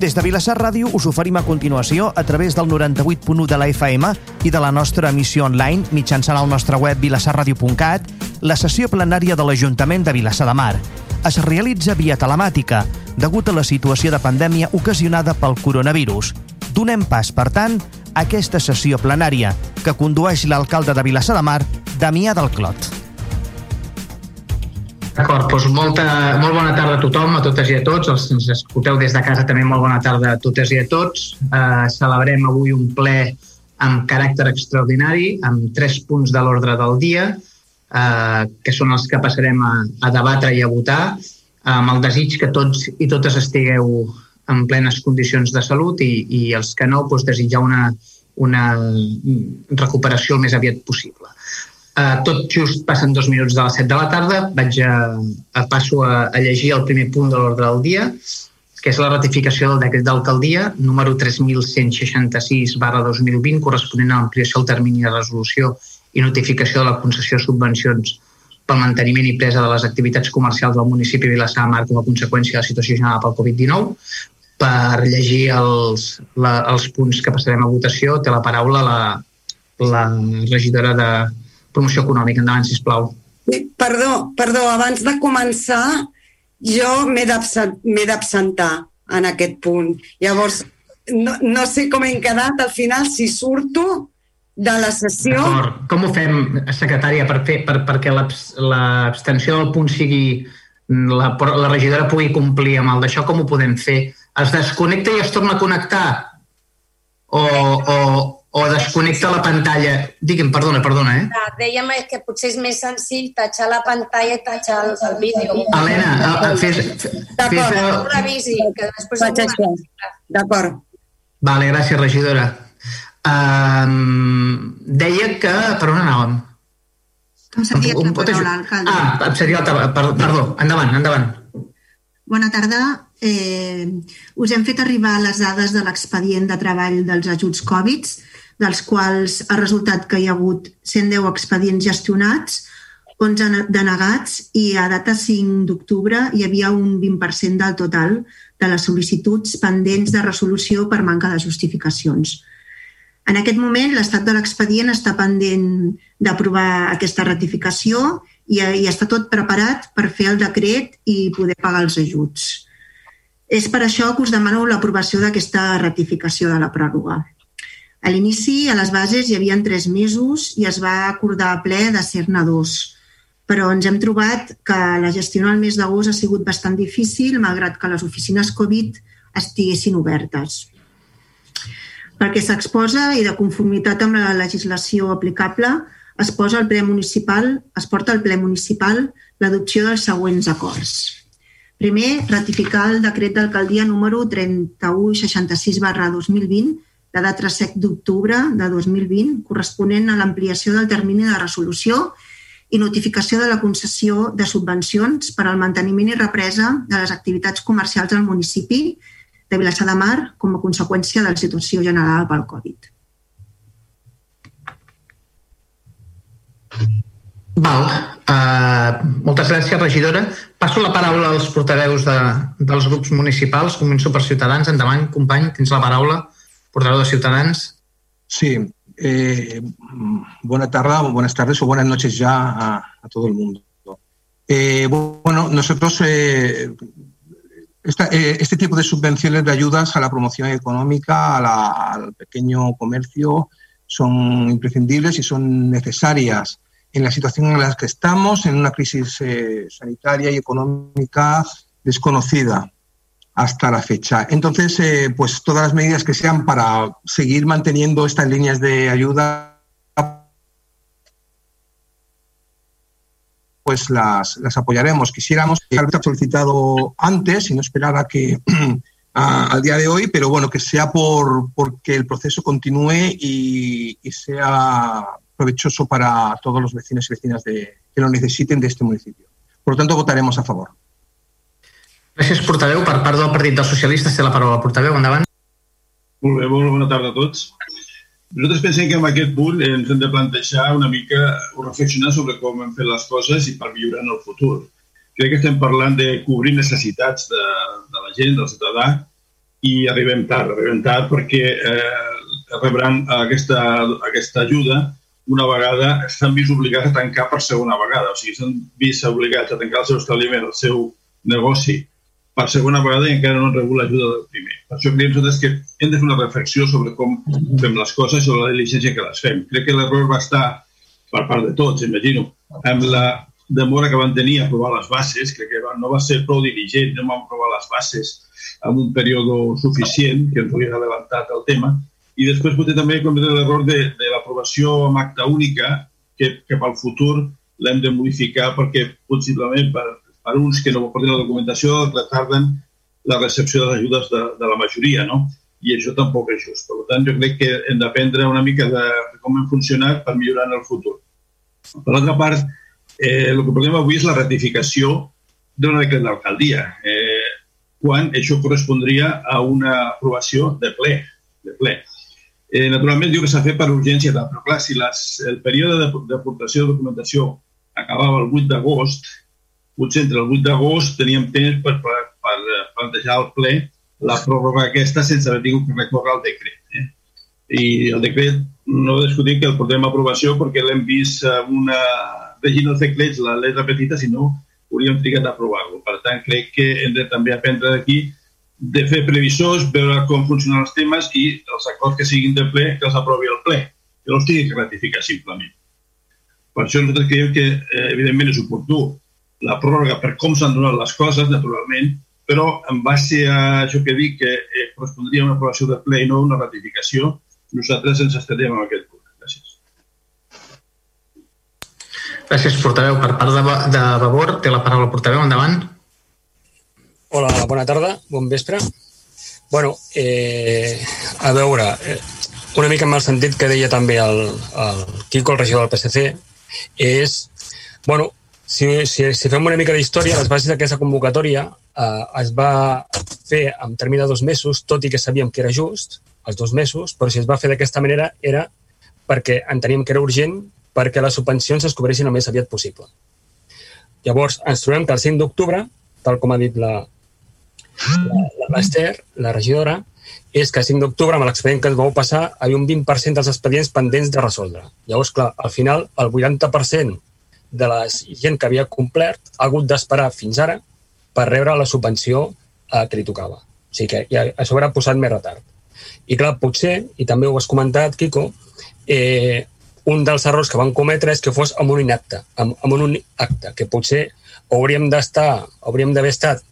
Des de Vilassar Ràdio us oferim a continuació, a través del 98.1 de la FM i de la nostra emissió online mitjançant el nostre web vilassarradio.cat, la sessió plenària de l'Ajuntament de Vilassar de Mar. Es realitza via telemàtica, degut a la situació de pandèmia ocasionada pel coronavirus. Donem pas, per tant, a aquesta sessió plenària que condueix l'alcalde de Vilassar de Mar, Damià del Clot. D'acord, doncs molta, molt bona tarda a tothom, a totes i a tots. Els que ens escolteu des de casa també molt bona tarda a totes i a tots. Eh, celebrem avui un ple amb caràcter extraordinari, amb tres punts de l'ordre del dia, eh, que són els que passarem a, a debatre i a votar, amb el desig que tots i totes estigueu en plenes condicions de salut i, i els que no, doncs, desitjar una, una recuperació el més aviat possible. Uh, tot just passen dos minuts de les 7 de la tarda. Vaig a, a passo a, a llegir el primer punt de l'ordre del dia, que és la ratificació del decret d'alcaldia número 3166 barra 2020 corresponent a l'ampliació del termini de resolució i notificació de la concessió de subvencions pel manteniment i presa de les activitats comercials del municipi de Vilassar de Mar com a conseqüència de la situació general pel Covid-19. Per llegir els, la, els punts que passarem a votació té la paraula la, la regidora de, promoció econòmica. Endavant, sisplau. Perdó, perdó, abans de començar, jo m'he d'absentar en aquest punt. Llavors, no, no sé com hem quedat al final, si surto de la sessió... Com ho fem, secretària, per fer, per, perquè l'abstenció del punt sigui la, la regidora pugui complir amb el d'això, com ho podem fer? Es desconnecta i es torna a connectar? O, o, o desconnecta la pantalla. Digue'm, perdona, perdona, eh? Ah, dèiem que potser és més senzill tatxar la pantalla i tatxar el, el vídeo. Helena, fes... fes D'acord, el... revisi, que després... Faig això. D'acord. Vale, gràcies, regidora. Um, deia que... Per on anàvem? Com seria un, la paraula, alcalde? Ah, seria el... Perdó, endavant, endavant. Bona tarda. Eh, us hem fet arribar les dades de l'expedient de treball dels ajuts Covid dels quals ha resultat que hi ha hagut 110 expedients gestionats, 11 denegats i a data 5 d'octubre hi havia un 20% del total de les sol·licituds pendents de resolució per manca de justificacions. En aquest moment, l'estat de l'expedient està pendent d'aprovar aquesta ratificació i, i està tot preparat per fer el decret i poder pagar els ajuts. És per això que us demano l'aprovació d'aquesta ratificació de la pròrroga. A l'inici, a les bases, hi havia tres mesos i es va acordar a ple de ser-ne dos. Però ens hem trobat que la gestió al mes d'agost ha sigut bastant difícil, malgrat que les oficines Covid estiguessin obertes. Perquè s'exposa i de conformitat amb la legislació aplicable, es posa al ple municipal, es porta al ple municipal l'adopció dels següents acords. Primer, ratificar el decret d'alcaldia número 3166 barra 2020 de data 7 d'octubre de 2020, corresponent a l'ampliació del termini de resolució i notificació de la concessió de subvencions per al manteniment i represa de les activitats comercials del municipi de Vilassar de Mar com a conseqüència de la situació general pel Covid. Val. Uh, moltes gràcies, regidora. Passo la paraula als portaveus de, dels grups municipals. Començo per Ciutadans. Endavant, company, tens la paraula portavoz de Ciutadans. Sí, eh, buena tarde, buenas tardes o buenas noches ya a, todo el mundo. Eh, bueno, nosotros eh, eh, este tipo de subvenciones de ayudas a la promoción económica, al pequeño comercio, son imprescindibles y son necesarias en la situación en la que estamos, en una crisis sanitaria y económica desconocida hasta la fecha. Entonces, eh, pues todas las medidas que sean para seguir manteniendo estas líneas de ayuda, pues las, las apoyaremos. Quisiéramos que haber solicitado antes y no esperar a que a, al día de hoy, pero bueno, que sea por porque el proceso continúe y, y sea provechoso para todos los vecinos y vecinas de, que lo necesiten de este municipio. Por lo tanto, votaremos a favor. Gràcies, portaveu. Per part del Partit dels Socialistes té la paraula portaveu. Endavant. Molt bé, molt bona tarda a tots. Nosaltres pensem que en aquest punt ens hem de plantejar una mica o reflexionar sobre com hem fet les coses i per millorar en el futur. Crec que estem parlant de cobrir necessitats de, de la gent, del ciutadà, i arribem tard, arribem tard perquè eh, rebran aquesta, aquesta ajuda una vegada s'han vist obligats a tancar per segona vegada. O sigui, s'han vist obligats a tancar el seu establiment, el seu negoci, per segona vegada i encara no han rebut l'ajuda del primer. Per això creiem nosaltres que hem de fer una reflexió sobre com fem les coses sobre la diligència que les fem. Crec que l'error va estar per part de tots, imagino, amb la demora que van tenir a aprovar les bases, crec que no va ser prou diligent, no vam aprovar les bases en un període suficient que ens hauria adelantat el tema, i després potser també cometre l'error de, de l'aprovació amb acta única, que, que pel futur l'hem de modificar perquè possiblement per, per uns que no portin la documentació retarden la recepció de les ajudes de, de la majoria, no? I això tampoc és just. Per tant, jo crec que hem d'aprendre una mica de, de com hem funcionat per millorar en el futur. Per l'altra part, eh, el que parlem avui és la ratificació d'un decret d'alcaldia, eh, quan això correspondria a una aprovació de ple. De ple. Eh, naturalment diu que s'ha fet per urgència, però clar, si les, el període d'aportació de documentació acabava el 8 d'agost, potser entre el 8 d'agost teníem temps per, per, per plantejar al ple la pròrroga aquesta sense haver tingut que recórrer al decret. Eh? I el decret no discutim que el portem a aprovació perquè l'hem vist amb una regint els decrets, la letra petita, si no hauríem trigat a aprovar-lo. Per tant, crec que hem de també aprendre d'aquí de fer previsors, veure com funcionen els temes i els acords que siguin de ple, que els aprovi el ple, que no els tingui que ratificar simplement. Per això nosaltres creiem que, eh, evidentment, és oportú la pròrroga per com s'han donat les coses, naturalment, però en base a això que dic, que eh, correspondria a una aprovació de ple i no una ratificació, nosaltres ens estadiem en aquest punt. Gràcies. Gràcies, portaveu. Per part de, de Vavor, té la paraula el portaveu. Endavant. Hola, bona tarda, bon vespre. bueno, eh, a veure, eh, una mica en el sentit que deia també el, el Quico, el regidor del PSC, és, bueno, si, si, si fem una mica d'història, les bases d'aquesta convocatòria eh, es va fer en termini de dos mesos, tot i que sabíem que era just, els dos mesos, però si es va fer d'aquesta manera era perquè enteníem que era urgent perquè les subvencions es cobressin el més aviat possible. Llavors, ens trobem que el 5 d'octubre, tal com ha dit la, l'Ester, la regidora, és que a 5 d'octubre, amb l'expedient que ens vau passar, hi havia un 20% dels expedients pendents de resoldre. Llavors, clar, al final, el 80% de la gent que havia complert ha hagut d'esperar fins ara per rebre la subvenció eh, que li tocava. O sigui que ja, això haurà posat més retard. I clar, potser, i també ho has comentat, Quico, eh, un dels errors que van cometre és que fos amb un inacte, amb, amb un acte, que potser hauríem d'estar, hauríem d'haver estat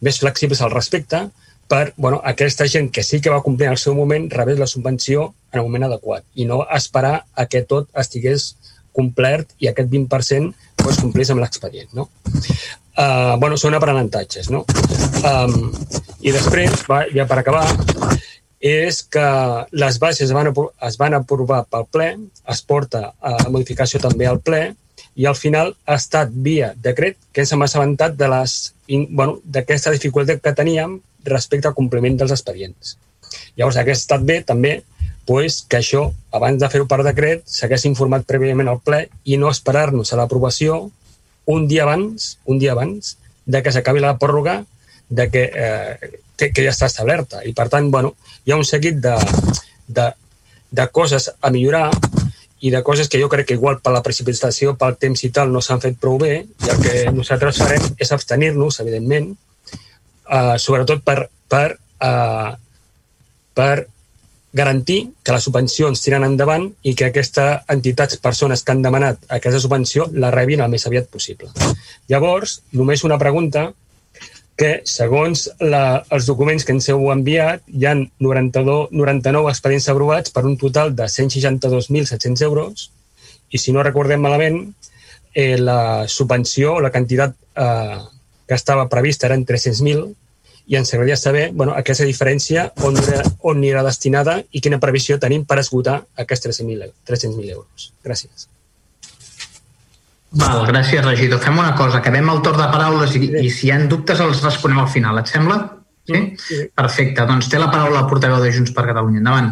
més flexibles al respecte per bueno, aquesta gent que sí que va complir en el seu moment rebés la subvenció en el moment adequat i no esperar a que tot estigués complert i aquest 20% pues, complís amb l'expedient. No? Uh, bueno, són aprenentatges. No? Um, I després, va, ja per acabar, és que les bases es van, es van aprovar pel ple, es porta a modificació també al ple, i al final ha estat via decret que ens hem assabentat de les bueno, d'aquesta dificultat que teníem respecte al compliment dels expedients. Llavors, hauria estat bé també pues, que això, abans de fer-ho per decret, s'hagués informat prèviament al ple i no esperar-nos a l'aprovació un dia abans, un dia abans de que s'acabi la pròrroga de que, eh, que, que ja està establerta. I, per tant, bueno, hi ha un seguit de, de, de coses a millorar i de coses que jo crec que igual per la precipitació, pel temps i tal, no s'han fet prou bé, i el que nosaltres farem és abstenir-nos, evidentment, uh, sobretot per, per, uh, per garantir que les subvencions tiren endavant i que aquestes entitats, persones que han demanat aquesta subvenció, la rebin el més aviat possible. Llavors, només una pregunta, que, segons la, els documents que ens heu enviat, hi ha 92, 99 expedients aprovats per un total de 162.700 euros i, si no recordem malament, eh, la subvenció, la quantitat eh, que estava prevista eren 300.000 i ens agradaria saber bueno, aquesta diferència on, on anirà destinada i quina previsió tenim per esgotar aquests 300.000 300 euros. Gràcies. Val, gràcies, regidor. Fem una cosa, acabem el torn de paraules i, i si hi ha dubtes els responem al final, et sembla? Sí? sí? Perfecte, doncs té la paraula el portaveu de Junts per Catalunya. Endavant.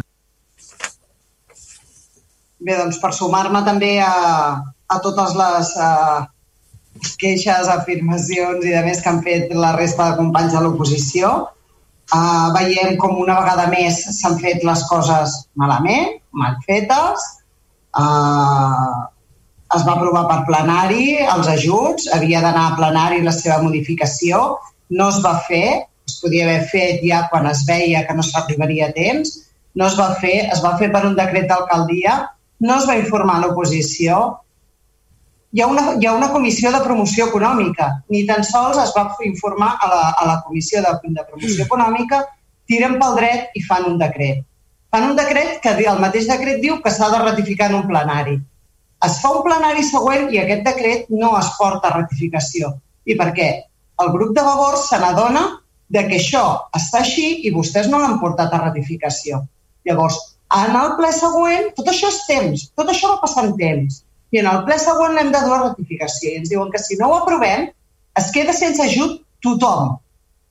Bé, doncs per sumar-me també a, a totes les uh, queixes, afirmacions i de més que han fet la resta de companys de l'oposició, Uh, veiem com una vegada més s'han fet les coses malament, mal fetes. Uh, es va aprovar per plenari els ajuts, havia d'anar a plenari la seva modificació, no es va fer, es podia haver fet ja quan es veia que no s'arribaria a temps, no es va fer, es va fer per un decret d'alcaldia, no es va informar l'oposició, hi ha, una, hi ha una comissió de promoció econòmica. Ni tan sols es va informar a la, a la comissió de, de promoció econòmica, tiren pel dret i fan un decret. Fan un decret que el mateix decret diu que s'ha de ratificar en un plenari. Es fa un plenari següent i aquest decret no es porta a ratificació. I per què? El grup de Vavor se n'adona de que això està així i vostès no l'han portat a ratificació. Llavors, en el ple següent, tot això és temps, tot això va passar en temps i en el ple següent l'hem de a ratificació. I ens diuen que si no ho aprovem, es queda sense ajut tothom.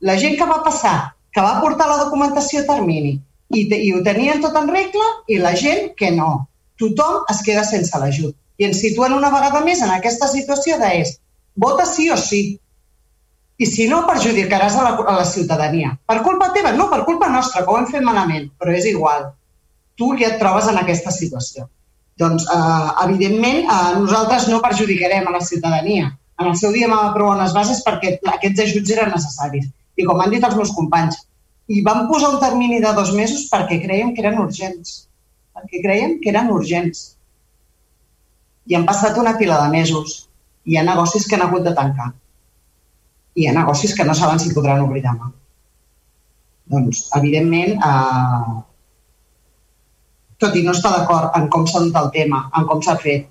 La gent que va passar, que va portar la documentació a termini i, i ho tenien tot en regla i la gent que no. Tothom es queda sense l'ajut. I ens situen una vegada més en aquesta situació de és vota sí o sí. I si no, perjudicaràs a la, a la ciutadania. Per culpa teva? No, per culpa nostra, que ho hem fet malament, però és igual. Tu ja et trobes en aquesta situació. Doncs, eh, evidentment, eh, nosaltres no perjudicarem a la ciutadania. En el seu dia vam aprovar unes bases perquè aquests ajuts eren necessaris. I com han dit els meus companys, i vam posar un termini de dos mesos perquè creiem que eren urgents. Perquè creiem que eren urgents. I han passat una pila de mesos. I hi ha negocis que han hagut de tancar. I hi ha negocis que no saben si podran obrir demà. Doncs, evidentment, eh, tot i no està d'acord en com s'ha dut el tema, en com s'ha fet,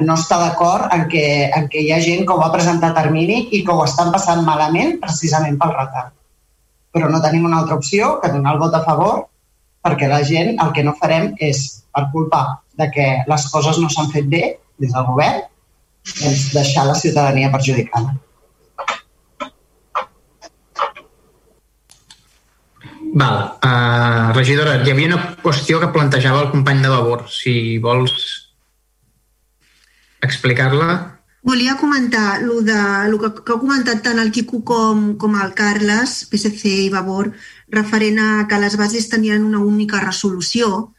no està d'acord en, que, en que hi ha gent que ho va presentar a termini i que ho estan passant malament precisament pel retard. Però no tenim una altra opció que donar el vot a favor perquè la gent el que no farem és, per culpa de que les coses no s'han fet bé des del govern, doncs deixar la ciutadania perjudicada. Val. Uh, regidora, hi havia una qüestió que plantejava el company de Vavor. Si vols explicar-la. Volia comentar lo, de, lo que, que ha comentat tant el Quico com, com el Carles, PSC i Vavor, referent a que les bases tenien una única resolució.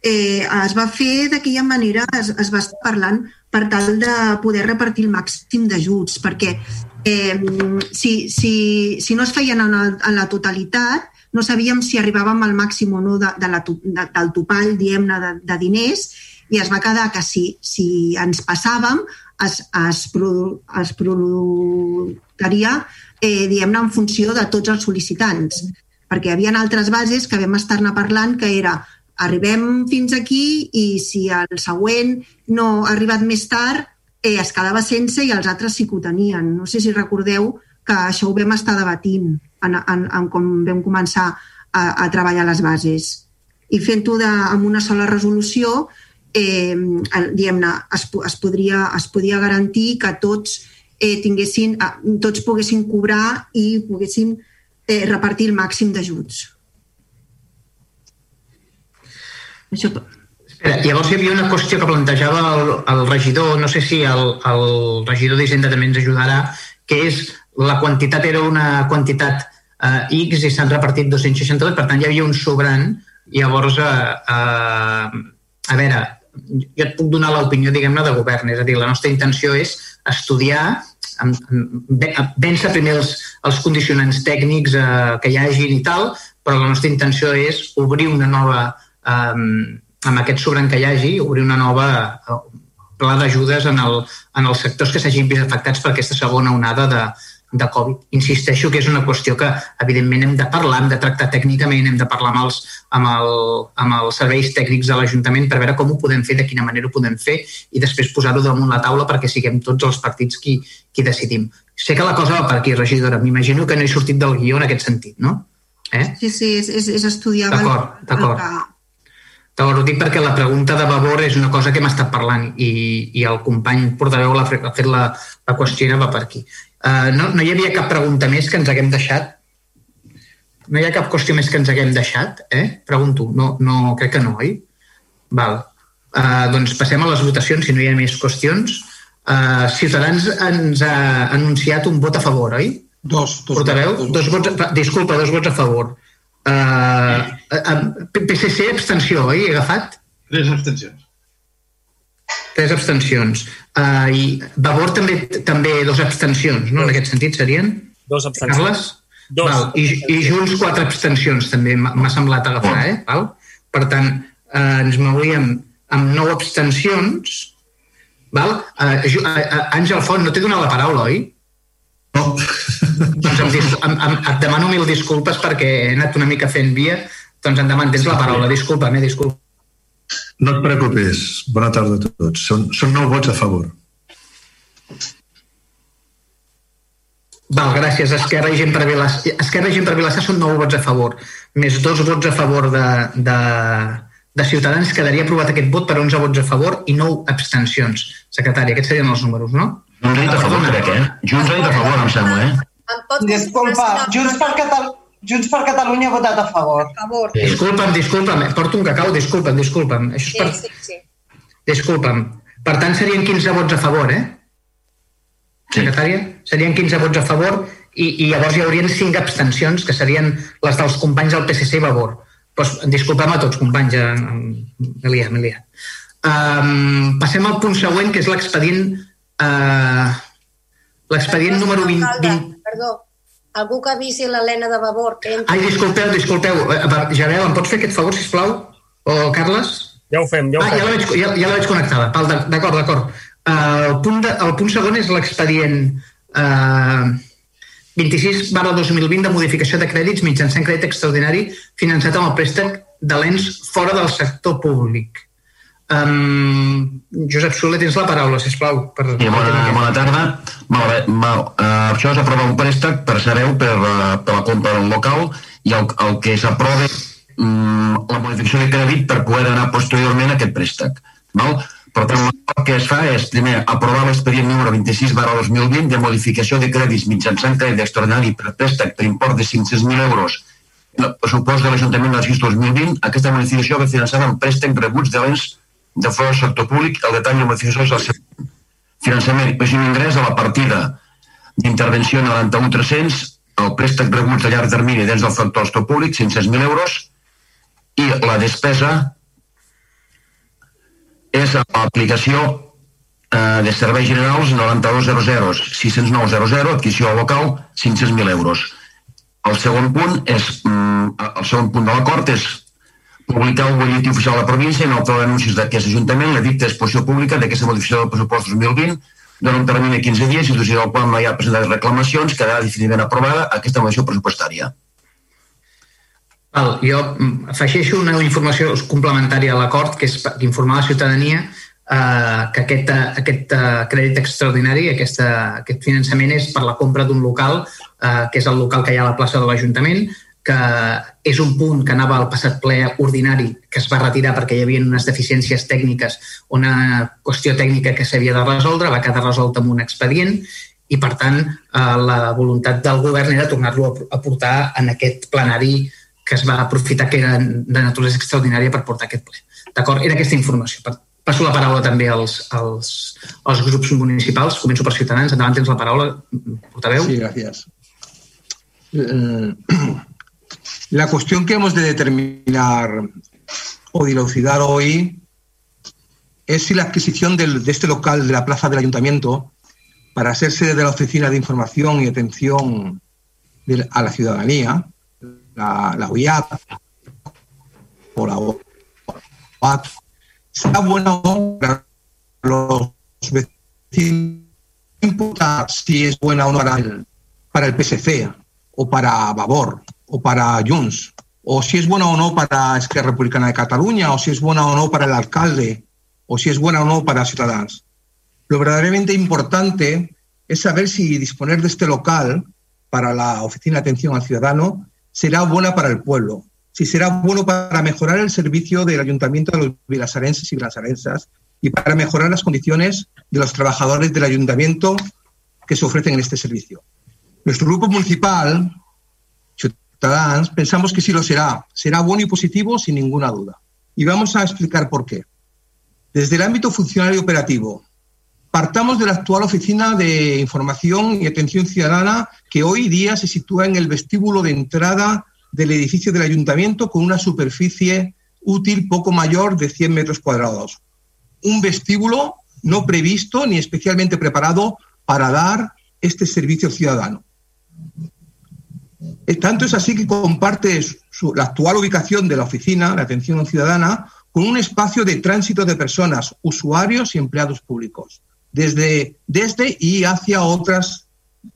Eh, es va fer d'aquella manera, es, es va estar parlant per tal de poder repartir el màxim d'ajuts, perquè eh, si, si, si no es feien en, el, en la totalitat, no sabíem si arribàvem al màxim o no de, de la, de, del topall, diguem-ne, de, de diners, i es va quedar que si, si ens passàvem es, es, produ, es produiria, eh, diguem-ne, en funció de tots els sol·licitants. Perquè hi havia altres bases que vam estar-ne parlant que era arribem fins aquí i si el següent no ha arribat més tard, eh, es quedava sense i els altres sí que ho tenien. No sé si recordeu que això ho vam estar debatint en, en, en com vam començar a, a treballar les bases. I fent-ho amb una sola resolució, eh, diguem-ne, es, es, podria, es podia garantir que tots eh, tinguessin, eh, tots poguessin cobrar i poguessin eh, repartir el màxim d'ajuts. Això... Espera, llavors hi havia una qüestió que plantejava el, el regidor, no sé si el, el regidor d'Hisenda també ens ajudarà, que és la quantitat era una quantitat eh, X i s'han repartit 262, per tant hi havia un sobrant, llavors, eh, eh, a veure, jo et puc donar l'opinió, diguem-ne, de govern, és a dir, la nostra intenció és estudiar, vèncer primer els, els condicionants tècnics eh, que hi hagin i tal, però la nostra intenció és obrir una nova, eh, amb aquest sobrant que hi hagi, obrir una nova eh, pla d'ajudes en, el, en els sectors que s'hagin vist afectats per aquesta segona onada de, de Covid. Insisteixo que és una qüestió que, evidentment, hem de parlar, hem de tractar tècnicament, hem de parlar amb els, amb el, amb els serveis tècnics de l'Ajuntament per veure com ho podem fer, de quina manera ho podem fer i després posar-ho damunt la taula perquè siguem tots els partits qui, qui decidim. Sé que la cosa va per aquí, regidora. M'imagino que no he sortit del guió en aquest sentit, no? Eh? Sí, sí, és, és, és estudiar... D'acord, d'acord. D'acord, ho dic perquè la pregunta de Vavor és una cosa que hem estat parlant i, i el company portaveu ha fet la, la qüestió va per aquí. Uh, no, no hi havia cap pregunta més que ens haguem deixat? No hi ha cap qüestió més que ens haguem deixat? Eh? Pregunto. No, no, crec que no, oi? Val. Uh, doncs passem a les votacions, si no hi ha més qüestions. Uh, Ciutadans ens ha anunciat un vot a favor, oi? Dos. dos Portaveu? Dos, dos, vots, disculpa, dos vots a favor. Uh, uh, PSC, abstenció, oi? He agafat? Tres abstencions. Tres abstencions. Uh, I Vavor també també dos abstencions, no? En aquest sentit serien? Dos abstencions. Carles? Dos. Val. I, I Junts quatre abstencions també m'ha semblat agafar, eh? Val? Per tant, eh, ens mouríem amb nou abstencions. Val? Uh, Ju- uh, uh, Àngel Font, no t'he donat la paraula, oi? No. Doncs em, dis- em, em, et demano mil disculpes perquè he anat una mica fent via. Doncs endavant, tens la paraula. Disculpa'm, eh? Disculpa. No et preocupis. Bona tarda a tots. Són, són nou vots a favor. Val, gràcies. Esquerra i gent per Vilassar. Esquerra i gent per Vilassar són nou vots a favor. Més dos vots a favor de, de, de Ciutadans. Quedaria aprovat aquest vot per 11 vots a favor i 9 abstencions. Secretari, aquests serien els números, no? Junts ha dit a favor, crec, eh? Junts ha dit a favor, em sembla, eh? Disculpa, Junts per, Catal Junts per Catalunya ha votat a favor. Per favor. Disculpa'm, disculpa'm. Porto un cacau, disculpa'm, disculpa'm. Això és per... Sí, sí, sí. Disculpa'm. Per tant, serien 15 vots a favor, eh? Secretària? Serien 15 vots a favor i, i llavors hi haurien 5 abstencions, que serien les dels companys del PSC i Vavor. Pues, disculpem a tots, companys, eh, m'he liat, m'he liat. Um, passem al punt següent, que és l'expedient uh, l'expedient número 20, Alcalde, 20... Perdó, algú que avisi l'Helena de Vavor, que entra. Ai, disculpeu, disculpeu. Eh, va, Javel, em pots fer aquest favor, sisplau? O Carles? Ja ho fem, ja ho ah, ja la fem. veig, ja, ja la veig connectada. D'acord, d'acord. Uh, el, punt de, el punt segon és l'expedient uh, 26 barra 2020 de modificació de crèdits mitjançant crèdit extraordinari finançat amb el préstec de l'ens fora del sector públic. Um, Josep Soler, tens la paraula, sisplau. Per... Sí, bona, bona tarda. Bé, mal. Uh, això és aprovar un préstec, per sabeu, per, uh, per la compra d'un local i el, el que s'aprova um, la modificació de crèdit per poder anar posteriorment a aquest préstec. Val? Per tant, el que es fa és, primer, aprovar l'expedient número 26 barra 2020 de modificació de crèdits mitjançant crèdit extraordinari per préstec per import de 500.000 euros el pressupost de l'Ajuntament de l'exercici 2020. Aquesta modificació va finançada amb préstec rebuts de l'ens de fora del sector públic. El detall de la modificació és el següent. Finançament i pagament d'ingrés a la partida d'intervenció 91.300, el préstec rebuts a llarg termini dins del sector sector públic, 500.000 euros, i la despesa és l'aplicació eh, de serveis generals 9200, 60900, adquisició local, 500.000 euros. El segon punt és, mm, el segon punt de l'acord és publicar el butlletí oficial de la província en el pla d'anuncis d'aquest Ajuntament la dicta exposició pública d'aquesta modificació del pressupost 2020 dona un termini de 15 dies i situació del qual no hi ha presentat reclamacions quedarà definitivament aprovada aquesta modificació pressupostària. Val, jo afegeixo una informació complementària a l'acord, que és informar la ciutadania eh, que aquest, aquest eh, crèdit extraordinari, aquesta, aquest finançament és per la compra d'un local, eh, que és el local que hi ha a la plaça de l'Ajuntament, que és un punt que anava al passat ple ordinari, que es va retirar perquè hi havia unes deficiències tècniques, una qüestió tècnica que s'havia de resoldre, va quedar resolt amb un expedient i, per tant, eh, la voluntat del govern era tornar-lo a portar en aquest plenari que es va aprofitar que era de naturalesa extraordinària per portar aquest ple. D'acord? Era aquesta informació. Passo la paraula també als, als, als grups municipals. Començo per Ciutadans. Endavant tens la paraula, portaveu. Sí, gracias. Eh, La cuestión que hemos de determinar o dilucidar hoy es si la adquisición de este local de la plaza del ayuntamiento para ser sede de la Oficina de Información y Atención de- a la Ciudadanía, la, la UIAP o la será bueno para los vecinos. No importa si es buena o no para el, para el PSC o para Vavor o para Junts, o si es buena o no para Esquerra Republicana de Cataluña, o si es buena o no para el alcalde, o si es buena o no para Ciudadanos. Lo verdaderamente importante es saber si disponer de este local para la Oficina de Atención al Ciudadano será buena para el pueblo, si será bueno para mejorar el servicio del Ayuntamiento de los vilasarenses y vilasarensas y para mejorar las condiciones de los trabajadores del Ayuntamiento que se ofrecen en este servicio. Nuestro grupo municipal, Pensamos que sí lo será. Será bueno y positivo sin ninguna duda. Y vamos a explicar por qué. Desde el ámbito funcional y operativo, partamos de la actual Oficina de Información y Atención Ciudadana que hoy día se sitúa en el vestíbulo de entrada del edificio del ayuntamiento con una superficie útil poco mayor de 100 metros cuadrados. Un vestíbulo no previsto ni especialmente preparado para dar este servicio ciudadano. Tanto es así que comparte la actual ubicación de la oficina de atención ciudadana con un espacio de tránsito de personas, usuarios y empleados públicos, desde, desde y hacia otras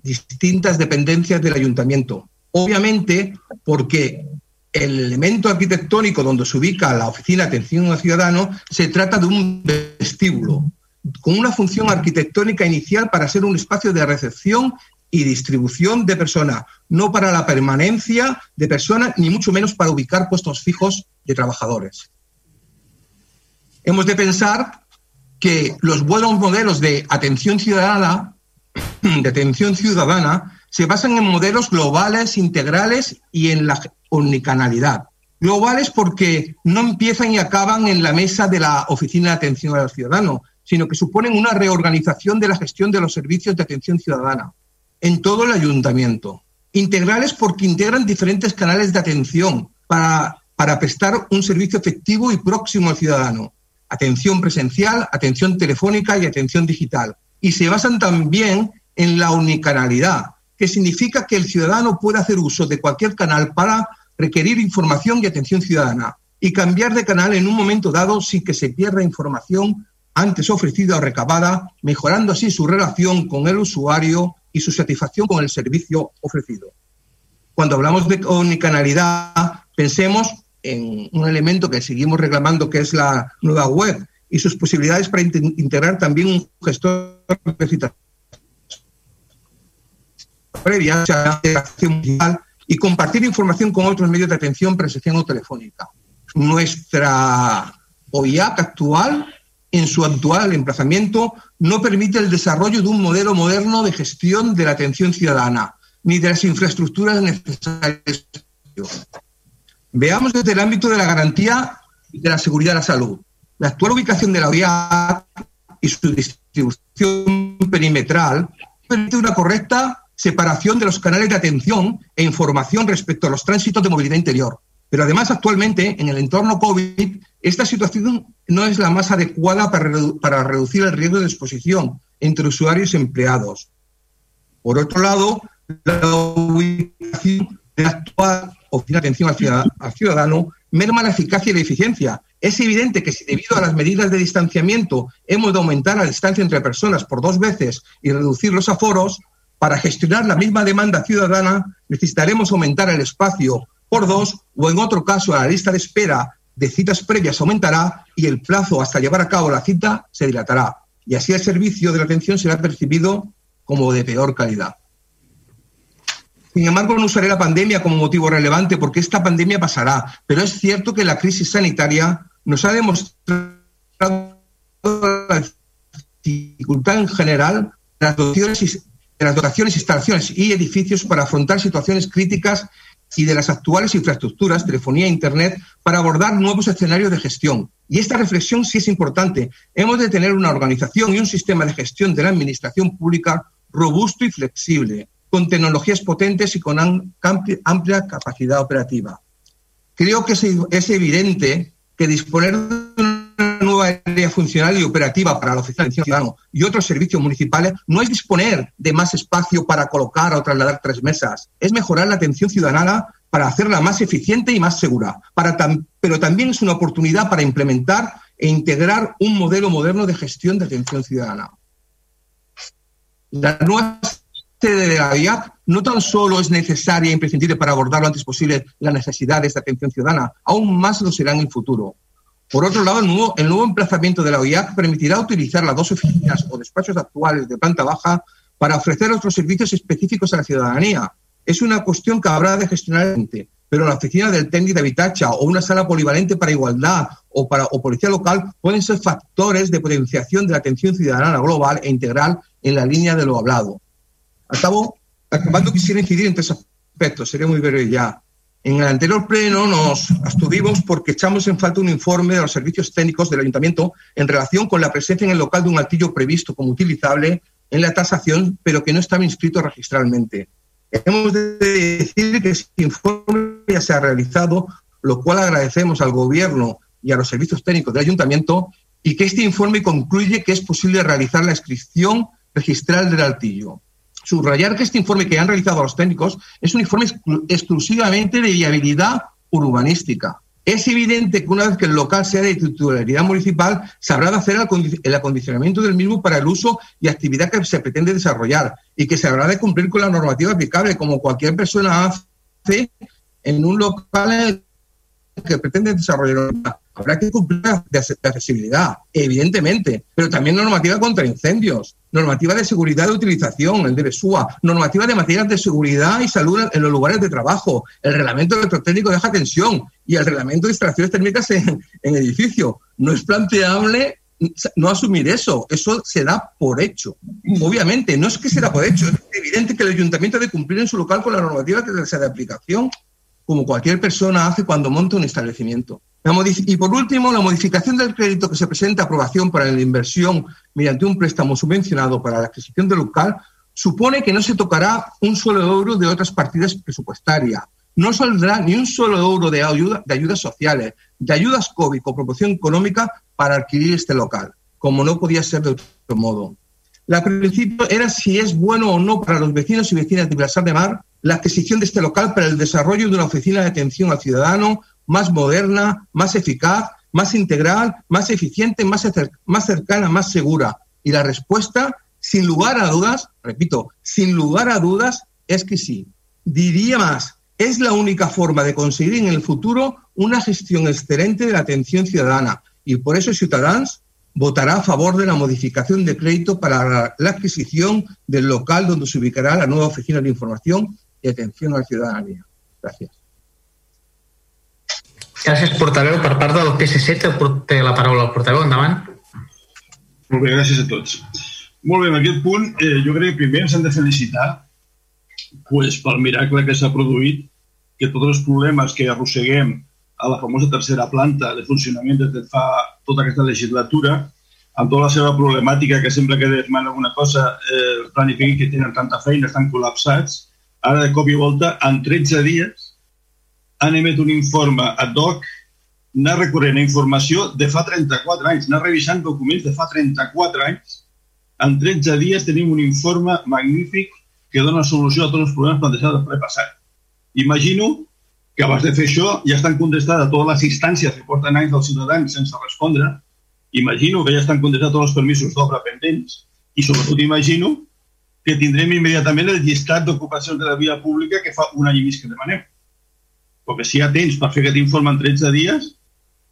distintas dependencias del ayuntamiento. Obviamente, porque el elemento arquitectónico donde se ubica la oficina de atención al ciudadano se trata de un vestíbulo, con una función arquitectónica inicial para ser un espacio de recepción y distribución de personas, no para la permanencia de personas, ni mucho menos para ubicar puestos fijos de trabajadores. Hemos de pensar que los buenos modelos de atención ciudadana, de atención ciudadana, se basan en modelos globales, integrales y en la omnicanalidad. Globales porque no empiezan y acaban en la mesa de la Oficina de Atención al Ciudadano, sino que suponen una reorganización de la gestión de los servicios de atención ciudadana en todo el ayuntamiento. Integrales porque integran diferentes canales de atención para, para prestar un servicio efectivo y próximo al ciudadano. Atención presencial, atención telefónica y atención digital. Y se basan también en la unicanalidad, que significa que el ciudadano puede hacer uso de cualquier canal para requerir información y atención ciudadana y cambiar de canal en un momento dado sin que se pierda información antes ofrecida o recabada, mejorando así su relación con el usuario y su satisfacción con el servicio ofrecido. Cuando hablamos de omnicanalidad, pensemos en un elemento que seguimos reclamando, que es la nueva web y sus posibilidades para integrar también un gestor de previa y compartir información con otros medios de atención presencial o telefónica. Nuestra OIAC actual en su actual emplazamiento no permite el desarrollo de un modelo moderno de gestión de la atención ciudadana, ni de las infraestructuras necesarias. Veamos desde el ámbito de la garantía de la seguridad de la salud. La actual ubicación de la vía y su distribución perimetral permite una correcta separación de los canales de atención e información respecto a los tránsitos de movilidad interior. Pero además, actualmente, en el entorno COVID, esta situación no es la más adecuada para, reducir el riesgo de exposición entre usuarios y empleados. Por otro lado, la ubicación de la actual de atención al ciudadano merma la eficacia y la eficiencia. Es evidente que si debido a las medidas de distanciamiento hemos de aumentar la distancia entre personas por dos veces y reducir los aforos, para gestionar la misma demanda ciudadana necesitaremos aumentar el espacio por dos o en otro caso la lista de espera de citas previas aumentará y el plazo hasta llevar a cabo la cita se dilatará. Y así el servicio de la atención será percibido como de peor calidad. Sin embargo, no usaré la pandemia como motivo relevante porque esta pandemia pasará, pero es cierto que la crisis sanitaria nos ha demostrado la dificultad en general de las dotaciones, las dotaciones instalaciones y edificios para afrontar situaciones críticas y de las actuales infraestructuras, telefonía e Internet, para abordar nuevos escenarios de gestión. Y esta reflexión sí es importante. Hemos de tener una organización y un sistema de gestión de la administración pública robusto y flexible, con tecnologías potentes y con amplia capacidad operativa. Creo que es evidente que disponer de una área funcional y operativa para la Oficina de Atención Ciudadano y otros servicios municipales no es disponer de más espacio para colocar o trasladar tres mesas, es mejorar la atención ciudadana para hacerla más eficiente y más segura, para pero también es una oportunidad para implementar e integrar un modelo moderno de gestión de atención ciudadana. La nueva de la IAP no tan solo es necesaria e imprescindible para abordar lo antes posible las necesidades de atención ciudadana, aún más lo será en el futuro. Por otro lado, el nuevo, emplazamiento de la OIAC permitirá utilizar las dos oficinas o despachos actuales de planta baja para ofrecer otros servicios específicos a la ciudadanía. Es una cuestión que habrá de gestionar, pero la oficina del técnico de Habitacha o una sala polivalente para igualdad o, para, policía local pueden ser factores de potenciación de la atención ciudadana global e integral en la línea de lo hablado. Acabando quisiera incidir en tres aspectos, sería muy breve ya. En el anterior pleno nos abstuvimos porque echamos en falta un informe de los servicios técnicos del ayuntamiento en relación con la presencia en el local de un altillo previsto como utilizable en la tasación, pero que no estaba inscrito registralmente. Hemos de decir que ese informe ya se ha realizado, lo cual agradecemos al Gobierno y a los servicios técnicos del Ayuntamiento, y que este informe concluye que es posible realizar la inscripción registral del altillo. Subrayar que este informe que han realizado los técnicos es un informe exclu exclusivamente de viabilidad urbanística. Es evidente que una vez que el local sea de titularidad municipal, se habrá de hacer el acondicionamiento del mismo para el uso y actividad que se pretende desarrollar y que se habrá de cumplir con la normativa aplicable, como cualquier persona hace en un local que pretende desarrollar habrá que cumplir de accesibilidad, evidentemente, pero también normativa contra incendios, normativa de seguridad de utilización, el DBSUA, normativa de materias de seguridad y salud en los lugares de trabajo, el reglamento electrotécnico de baja tensión y el reglamento de instalaciones térmicas en, en edificio. No es planteable no asumir eso, eso se da por hecho. Obviamente, no es que se da por hecho, es evidente que el ayuntamiento debe cumplir en su local con la normativa que sea de aplicación, como cualquier persona hace cuando monta un establecimiento. Y por último, la modificación del crédito que se presenta a aprobación para la inversión mediante un préstamo subvencionado para la adquisición del local supone que no se tocará un solo euro de otras partidas presupuestarias. No saldrá ni un solo euro de, ayuda, de ayudas sociales, de ayudas COVID o proporción económica para adquirir este local, como no podía ser de otro modo. La principio era si es bueno o no para los vecinos y vecinas de Vilasar de Mar la adquisición de este local para el desarrollo de una oficina de atención al ciudadano más moderna, más eficaz, más integral, más eficiente, más, más cercana, más segura. Y la respuesta, sin lugar a dudas, repito, sin lugar a dudas, es que sí. Diría más, es la única forma de conseguir en el futuro una gestión excelente de la atención ciudadana. Y por eso Ciudadanos votará a favor de la modificación de crédito para la adquisición del local donde se ubicará la nueva oficina de información y atención a la ciudadanía. Gracias. Gràcies, portaveu. Per part del PSC té la paraula el portaveu. Endavant. Molt bé, gràcies a tots. Molt bé, en aquest punt eh, jo crec que primer ens hem de felicitar pues, pel miracle que s'ha produït, que tots els problemes que arrosseguem a la famosa tercera planta de funcionament des de fa tota aquesta legislatura, amb tota la seva problemàtica que sempre que demana alguna cosa eh, planifiqui que tenen tanta feina, estan col·lapsats, ara de cop i volta, en 13 dies, han emet un informe ad hoc, anar recorrent a informació de fa 34 anys, anar revisant documents de fa 34 anys. En 13 dies tenim un informe magnífic que dona solució a tots els problemes plantejats del ple passat. Imagino que abans de fer això ja estan contestades totes les instàncies que porten anys dels ciutadans sense respondre. Imagino que ja estan contestats tots els permisos d'obra pendents i sobretot imagino que tindrem immediatament el llistat d'ocupacions de la via pública que fa un any i mig que demanem perquè si hi ha temps per fer aquest informe en 13 dies,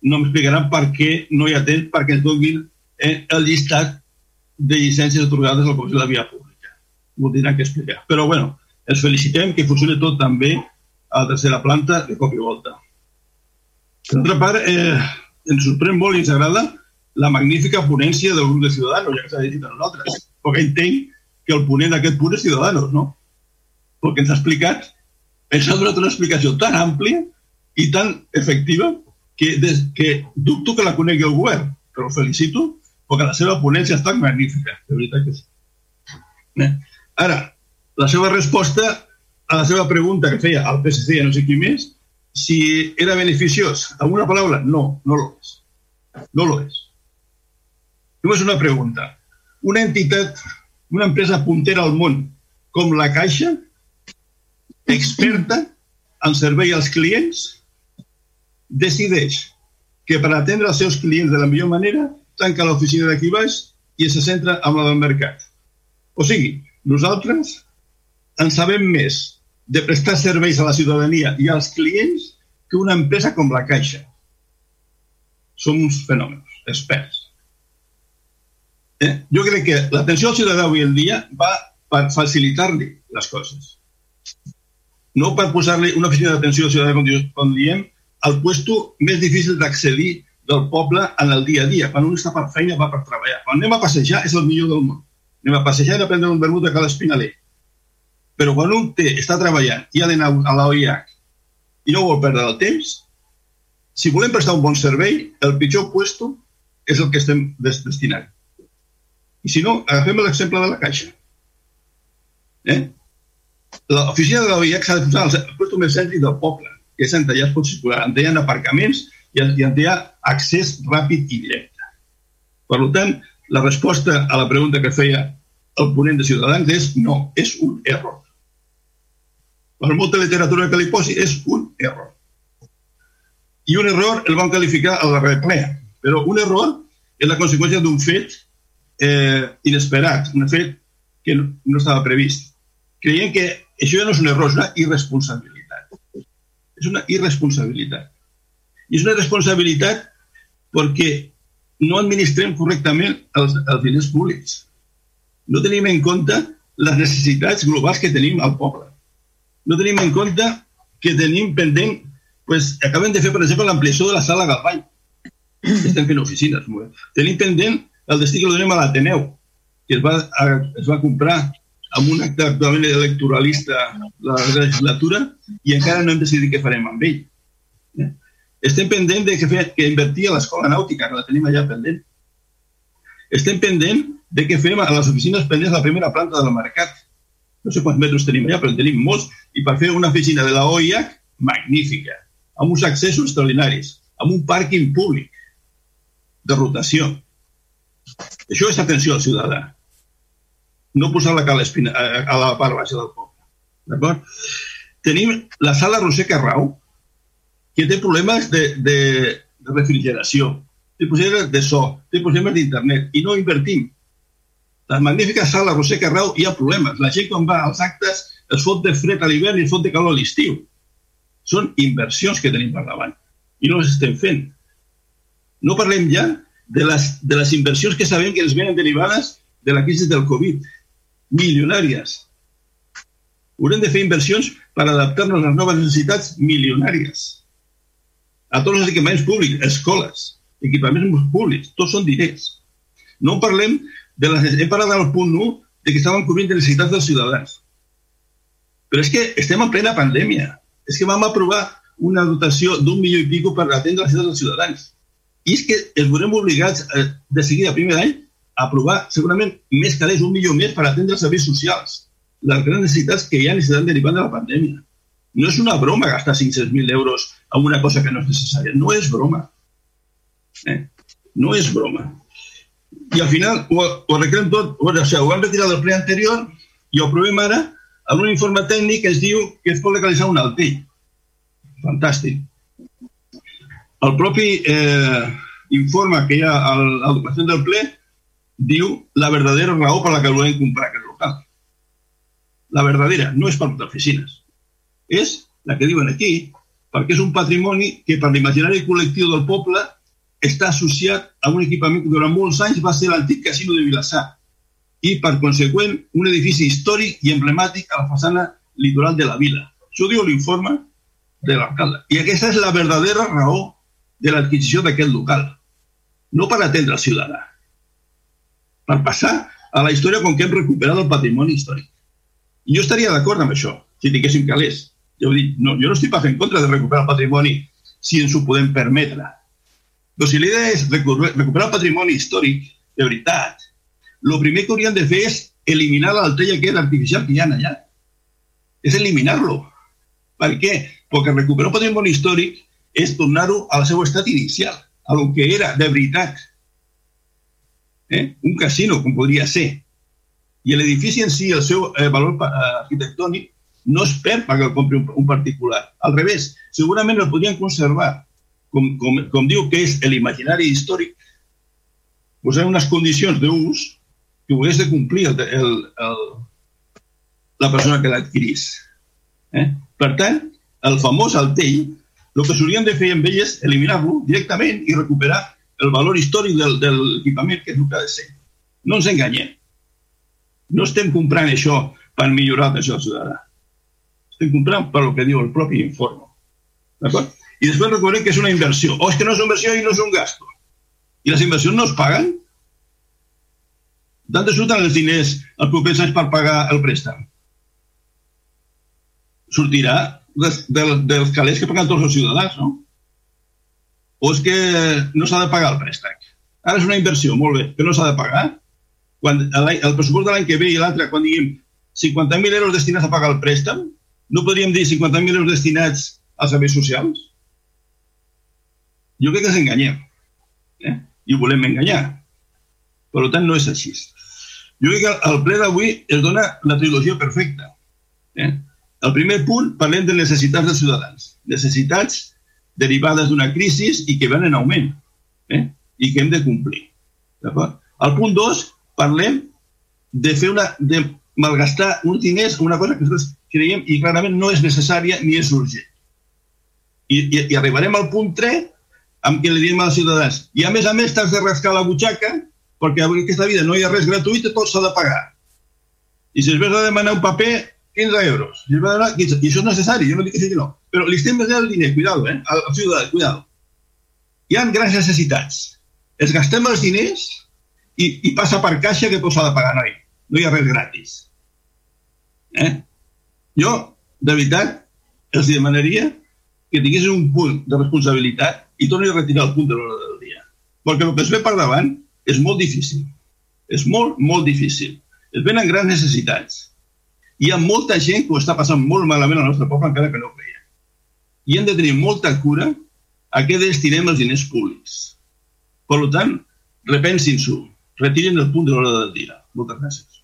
no m'explicaran per què no hi ha temps perquè ens donin eh, el llistat de llicències atorgades al Comissió de la Via Pública. M'ho tindran que explicar. Però, bueno, els felicitem que funcioni tot també a la tercera planta de cop i volta. Per altra part, eh, ens sorprèn molt i ens agrada la magnífica ponència del grup de Ciudadanos, ja que s'ha dit a nosaltres. Perquè entenc que el ponent d'aquest punt és Ciudadanos, no? Perquè ens ha explicat ens ha donat una explicació tan àmplia i tan efectiva que, des, que dubto que la conegui el govern, però el felicito perquè la seva ponència està magnífica, de veritat que sí. Eh? Ara, la seva resposta a la seva pregunta que feia al PSC i no sé qui més, si era beneficiós, amb una paraula, no, no lo és. No lo és. Només una pregunta. Una entitat, una empresa puntera al món com la Caixa, experta en servei als clients, decideix que per atendre els seus clients de la millor manera tanca l'oficina d'aquí baix i se centra en la del mercat. O sigui, nosaltres en sabem més de prestar serveis a la ciutadania i als clients que una empresa com la Caixa. Som uns fenòmens, experts. Eh? Jo crec que l'atenció al ciutadà avui en dia va per facilitar-li les coses no per posar-li una oficina d'atenció ciutadana, com, com diem, al puesto més difícil d'accedir del poble en el dia a dia. Quan un està per feina, va per treballar. Quan anem a passejar, és el millor del món. Anem a passejar i a prendre un vermut a cada espinaler. Però quan un té, està treballant i ha d'anar a l'OIH i no vol perdre el temps, si volem prestar un bon servei, el pitjor puesto és el que estem destinant. I si no, agafem l'exemple de la caixa. Eh? L'oficina de l'OIH s'ha de posar al lloc més cèntric del poble. que és on ja es pot circular, on hi aparcaments i on hi accés ràpid i directe. Per tant, la resposta a la pregunta que feia el ponent de Ciutadans és no, és un error. Per molta literatura que li posi, és un error. I un error el van qualificar al darrer ple, però un error és la conseqüència d'un fet eh, inesperat, un fet que no, no estava previst. Creiem que això ja no és un error, és una irresponsabilitat. És una irresponsabilitat. I és una responsabilitat perquè no administrem correctament els, els diners públics. No tenim en compte les necessitats globals que tenim al poble. No tenim en compte que tenim pendent, pues, acabem de fer, per exemple, l'ampliació de la sala Galvany. Estem fent oficines. Tenim pendent el destí que lo donem a l'Ateneu, que es va, a, es va comprar amb un acte actualment electoralista la legislatura i encara no hem decidit què farem amb ell. Eh? Estem pendent de que, fer, que invertir a l'escola nàutica, que la tenim allà pendent. Estem pendent de què fem a les oficines pendents de la primera planta del mercat. No sé quants metres tenim allà, però en tenim molts. I per fer una oficina de la OIAC, magnífica, amb uns accessos extraordinaris, amb un pàrquing públic de rotació. Això és atenció al ciutadà no posar la cala espina, a, a la part baixa del poble. D'acord? Tenim la sala Roser Carrau, que té problemes de, de, de refrigeració, té problemes de so, té problemes d'internet, i no invertim. La magnífica sala Roser Carrau hi ha problemes. La gent quan va als actes es fot de fred a l'hivern i es fot de calor a l'estiu. Són inversions que tenim per davant i no les estem fent. No parlem ja de les, de les inversions que sabem que ens venen derivades de la crisi del Covid milionàries. Haurem de fer inversions per adaptar-nos a les noves necessitats milionàries. A tots els equipaments públics, escoles, equipaments públics, tots són diners. No parlem de les... Hem parlat al punt 1 de que estàvem cobrint necessitats dels ciutadans. Però és que estem en plena pandèmia. És que vam aprovar una dotació d'un milió i pico per atendre les necessitats dels ciutadans. I és que ens veurem obligats a, de seguir a primer d'any aprovar segurament més calés, un milió més per atendre els serveis socials, les grans necessitats que ha necessitat derivant de la pandèmia. No és una broma gastar 500.000 euros en una cosa que no és necessària. No és broma. Eh? No és broma. I al final ho, ho arreglem tot, o sigui, ho vam retirar del ple anterior i ho aprovem ara amb un informe tècnic que es diu que es pot legalitzar un altell. Fantàstic. El propi eh, informe que hi ha a la documentació del ple diu la verdadera raó per la que volem comprar aquest local. La verdadera, no és per les oficines. És la que diuen aquí, perquè és un patrimoni que per l'imaginari col·lectiu del poble està associat a un equipament que durant molts anys va ser l'antic casino de Vilassar i, per conseqüent, un edifici històric i emblemàtic a la façana litoral de la vila. Això diu l'informe de l'alcalde. I aquesta és la verdadera raó de l'adquisició d'aquest local. No per atendre el ciutadà, per passar a la història com que hem recuperat el patrimoni històric. I jo estaria d'acord amb això, si tinguéssim calés. Jo, dic, no, jo no estic pas en contra de recuperar el patrimoni si ens ho podem permetre. Però si l'idea és recuperar el patrimoni històric, de veritat, el primer que hauríem de fer és eliminar l'altella aquest artificial que hi ha allà. És eliminar-lo. Per què? Perquè recuperar el patrimoni històric és tornar-ho al seu estat inicial, a lo que era de veritat eh? un casino, com podria ser. I l'edifici en si, el seu eh, valor eh, arquitectònic, no es perd perquè el compri un, un particular. Al revés, segurament el podrien conservar, com, com, com diu que és l'imaginari històric, posant unes condicions d'ús que hagués de complir el, el, el, la persona que l'adquirís. Eh? Per tant, el famós altell, el que s'haurien de fer amb ell és eliminar-lo directament i recuperar el valor històric del, de l'equipament que és el que ha de ser. No ens enganyem. No estem comprant això per millorar l'atenció al ciutadà. Estem comprant per el que diu el propi informe. D'acord? I després recordem que és una inversió. O és que no és una inversió i no és un gasto. I les inversions no es paguen? D'on te surten els diners els propers anys per pagar el préstec? Sortirà dels, dels, dels calés que paguen tots els ciutadans, no? O és que no s'ha de pagar el préstec. Ara és una inversió, molt bé, però no s'ha de pagar. Quan el pressupost de l'any que ve i l'altre, quan diguem 50.000 euros destinats a pagar el préstec, no podríem dir 50.000 euros destinats als serveis socials? Jo crec que ens enganyem. Eh? I volem enganyar. Per tant, no és així. Jo crec que el ple d'avui es dona la trilogia perfecta. Eh? El primer punt, parlem de necessitats dels ciutadans. Necessitats derivades d'una crisi i que van en augment eh? i que hem de complir. Al punt 2, parlem de fer una, de malgastar uns diners una cosa que nosaltres creiem i clarament no és necessària ni és urgent. I, i, i arribarem al punt 3 amb què li diem als ciutadans i a més a més t'has de rascar la butxaca perquè en aquesta vida no hi ha res gratuït i tot s'ha de pagar. I si es vas a demanar un paper, 15 euros. Es 15, I això és necessari, jo no dic que no. Però li estem donant el diner, cuidado, eh? Al, ciutadà, cuidado. Hi ha grans necessitats. Es gastem els diners i, i passa per caixa que tot s'ha de pagar, noi. No hi ha res gratis. Eh? Jo, de veritat, els demanaria que tinguessin un punt de responsabilitat i torni a retirar el punt de l'hora del dia. Perquè el que es ve per davant és molt difícil. És molt, molt difícil. Es venen grans necessitats. Hi ha molta gent que ho està passant molt malament al nostre poble encara que no ho veia. I hem de tenir molta cura a què destinem els diners públics. Per tant, repensin-s'ho. Retirin el punt de l'hora del dia. Moltes gràcies.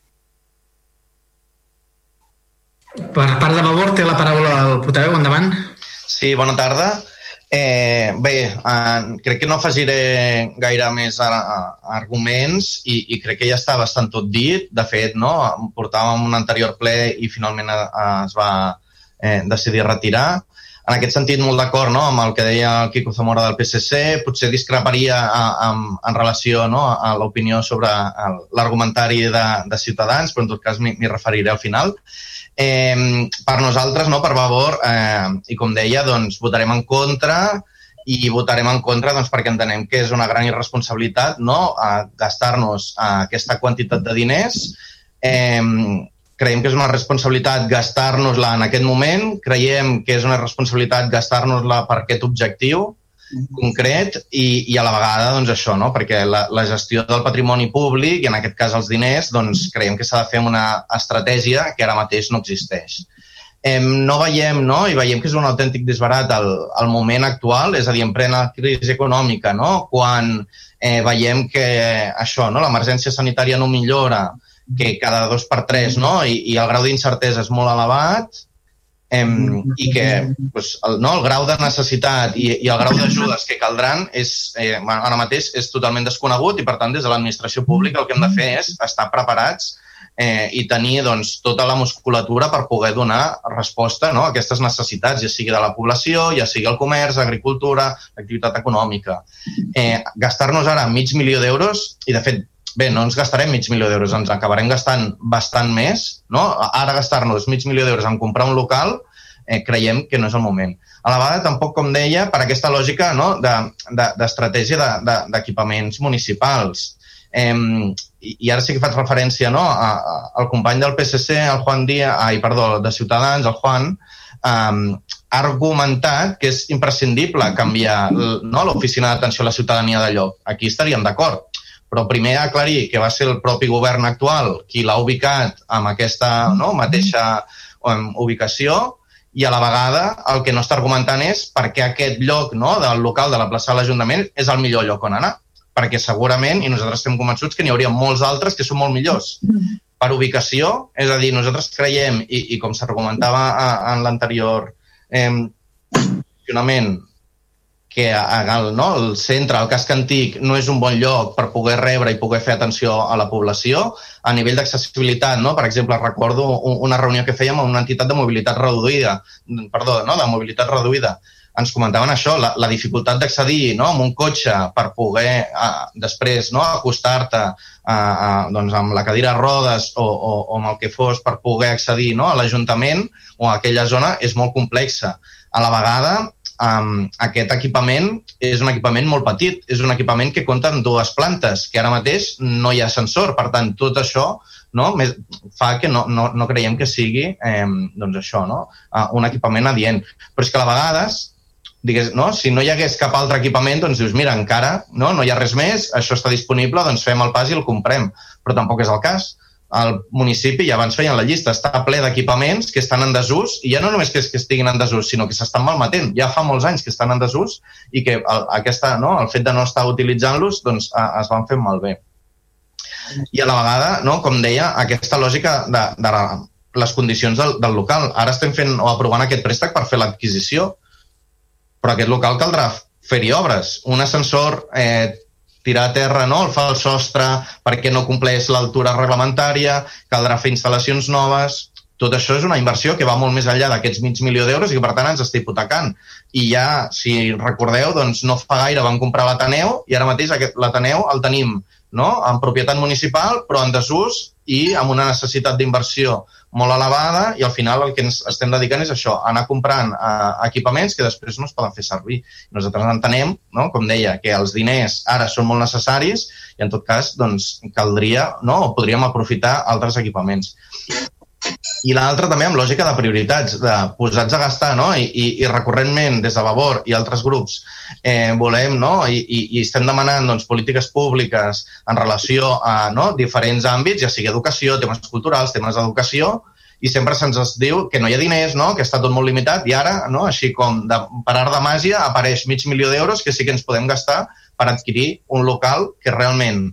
Per part de Vavor té la paraula el portaveu. Endavant. Sí, bona tarda. Eh, bé, eh, crec que no afegiré gaire més a, a, arguments i, i crec que ja està bastant tot dit. De fet, no, portàvem un anterior ple i finalment a, a, es va eh, decidir retirar. En aquest sentit, molt d'acord no, amb el que deia el Quico Zamora del PSC. Potser discreparia a, a, en relació no, a l'opinió sobre l'argumentari de, de Ciutadans, però en tot cas m'hi referiré al final. Eh, per nosaltres, no, per favor, eh, i com deia, doncs, votarem en contra i votarem en contra doncs, perquè entenem que és una gran irresponsabilitat no, gastar-nos aquesta quantitat de diners. Eh, creiem que és una responsabilitat gastar-nos-la en aquest moment, creiem que és una responsabilitat gastar-nos-la per aquest objectiu, concret i, i a la vegada doncs això, no? perquè la, la gestió del patrimoni públic i en aquest cas els diners doncs creiem que s'ha de fer una estratègia que ara mateix no existeix. Eh, no veiem, no? i veiem que és un autèntic disbarat al, al moment actual, és a dir, en plena crisi econòmica, no? quan eh, veiem que això, no? l'emergència sanitària no millora, que cada dos per tres, no? I, i el grau d'incertesa és molt elevat, em, i que pues, el, no, el grau de necessitat i, i el grau d'ajudes que caldran és, eh, ara mateix és totalment desconegut i, per tant, des de l'administració pública el que hem de fer és estar preparats eh, i tenir doncs, tota la musculatura per poder donar resposta no, a aquestes necessitats, ja sigui de la població, ja sigui el comerç, agricultura, activitat econòmica. Eh, Gastar-nos ara mig milió d'euros, i de fet bé, no ens gastarem mig milió d'euros, ens acabarem gastant bastant més, no? Ara gastar-nos mig milió d'euros en comprar un local, eh, creiem que no és el moment. A la vegada, tampoc, com deia, per aquesta lògica no? d'estratègia de, de, d'equipaments de, de, municipals. Eh, i, I ara sí que faig referència no? a, a, al company del PSC, el Juan Díaz, ai, perdó, de Ciutadans, el Juan, eh, ha argumentat que és imprescindible canviar no, l'oficina d'atenció a la ciutadania de lloc. Aquí estaríem d'acord però primer aclarir que va ser el propi govern actual qui l'ha ubicat amb aquesta no, mateixa um, ubicació i a la vegada el que no està argumentant és per què aquest lloc no, del local de la plaça de l'Ajuntament és el millor lloc on anar. Perquè segurament, i nosaltres estem convençuts que n'hi hauria molts altres que són molt millors. Per ubicació, és a dir, nosaltres creiem, i, i com s'argumentava en l'anterior eh, funcionament, que el, no, el centre, el casc antic, no és un bon lloc per poder rebre i poder fer atenció a la població. A nivell d'accessibilitat, no? per exemple, recordo una reunió que fèiem amb una entitat de mobilitat reduïda, perdó, no? de mobilitat reduïda. Ens comentaven això, la, la dificultat d'accedir no? amb un cotxe per poder a, després no? acostar-te doncs, amb la cadira a rodes o, o, o amb el que fos per poder accedir no? a l'Ajuntament o a aquella zona és molt complexa. A la vegada, um, aquest equipament és un equipament molt petit, és un equipament que compta amb dues plantes, que ara mateix no hi ha ascensor, per tant, tot això no, més, fa que no, no, no creiem que sigui eh, doncs això, no? Uh, un equipament adient. Però és que a vegades digues, no? si no hi hagués cap altre equipament, doncs dius, mira, encara no, no hi ha res més, això està disponible, doncs fem el pas i el comprem. Però tampoc és el cas al municipi i abans feien la llista, està ple d'equipaments que estan en desús i ja no només que, que estiguin en desús, sinó que s'estan malmetent. Ja fa molts anys que estan en desús i que el, aquesta, no, el fet de no estar utilitzant-los doncs, a, es van fer malbé. I a la vegada, no, com deia, aquesta lògica de, de les condicions del, del local. Ara estem fent o aprovant aquest préstec per fer l'adquisició, però aquest local caldrà fer-hi obres. Un ascensor eh, tirar a terra no? el fa el sostre perquè no compleix l'altura reglamentària, caldrà fer instal·lacions noves... Tot això és una inversió que va molt més enllà d'aquests mig milió d'euros i que, per tant, ens està hipotecant. I ja, si recordeu, doncs no fa gaire vam comprar l'Ateneu i ara mateix l'Ateneu el tenim no? en propietat municipal, però en desús i amb una necessitat d'inversió molt elevada i al final el que ens estem dedicant és això, anar comprant eh, equipaments que després no es poden fer servir. Nosaltres entenem, no? com deia, que els diners ara són molt necessaris i en tot cas doncs, caldria no? o podríem aprofitar altres equipaments. I l'altra també amb lògica de prioritats, de posats a gastar, no? I, i, i recurrentment des de Vavor i altres grups eh, volem, no? I, i, i estem demanant doncs, polítiques públiques en relació a no? diferents àmbits, ja sigui educació, temes culturals, temes d'educació, i sempre se'ns diu que no hi ha diners, no? que està tot molt limitat, i ara, no? així com de, per art de màgia, apareix mig milió d'euros que sí que ens podem gastar per adquirir un local que realment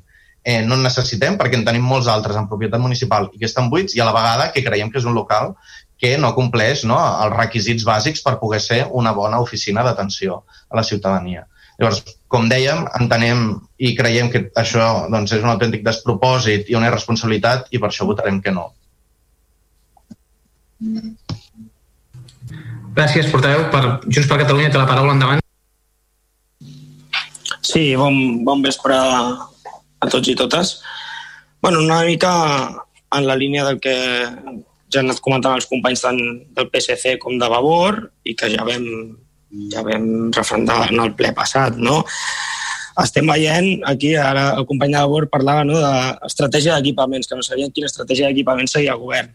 eh, no en necessitem perquè en tenim molts altres en propietat municipal i que estan buits i a la vegada que creiem que és un local que no compleix no, els requisits bàsics per poder ser una bona oficina d'atenció a la ciutadania. Llavors, com dèiem, entenem i creiem que això doncs, és un autèntic despropòsit i una irresponsabilitat i per això votarem que no. Gràcies, portaveu. Per Junts per Catalunya té la paraula endavant. Sí, bon, bon vespre a tots i totes. bueno, una mica en la línia del que ja han anat comentant els companys tant del PSC com de Vavor i que ja vam, ja vam refrendar en el ple passat, no? Estem veient aquí, ara el company de Vavor parlava no, d'estratègia d'equipaments, que no sabien quina estratègia d'equipaments seguia el govern.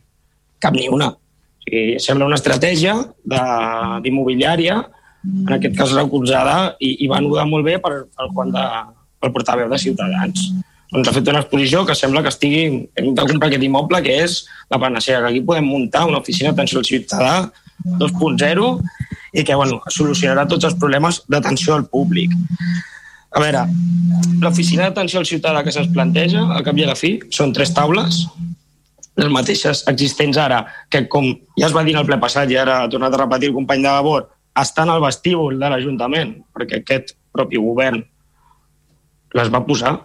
Cap ni una. O sigui, sembla una estratègia d'immobiliària, en aquest cas recolzada, i, i va anudar molt bé per, per quan de, pel portaveu de Ciutadans. Ens ha fet una exposició que sembla que estigui... Hem de comprar aquest immoble, que és la panacea, que aquí podem muntar una oficina d'atenció al ciutadà 2.0 i que bueno, solucionarà tots els problemes d'atenció al públic. A veure, l'oficina d'atenció al ciutadà que se'ns planteja, al cap i a la fi, són tres taules, les mateixes existents ara, que com ja es va dir en el ple passat i ara ha tornat a repetir el company de Vavor, estan al vestíbul de l'Ajuntament, perquè aquest propi govern les va posar.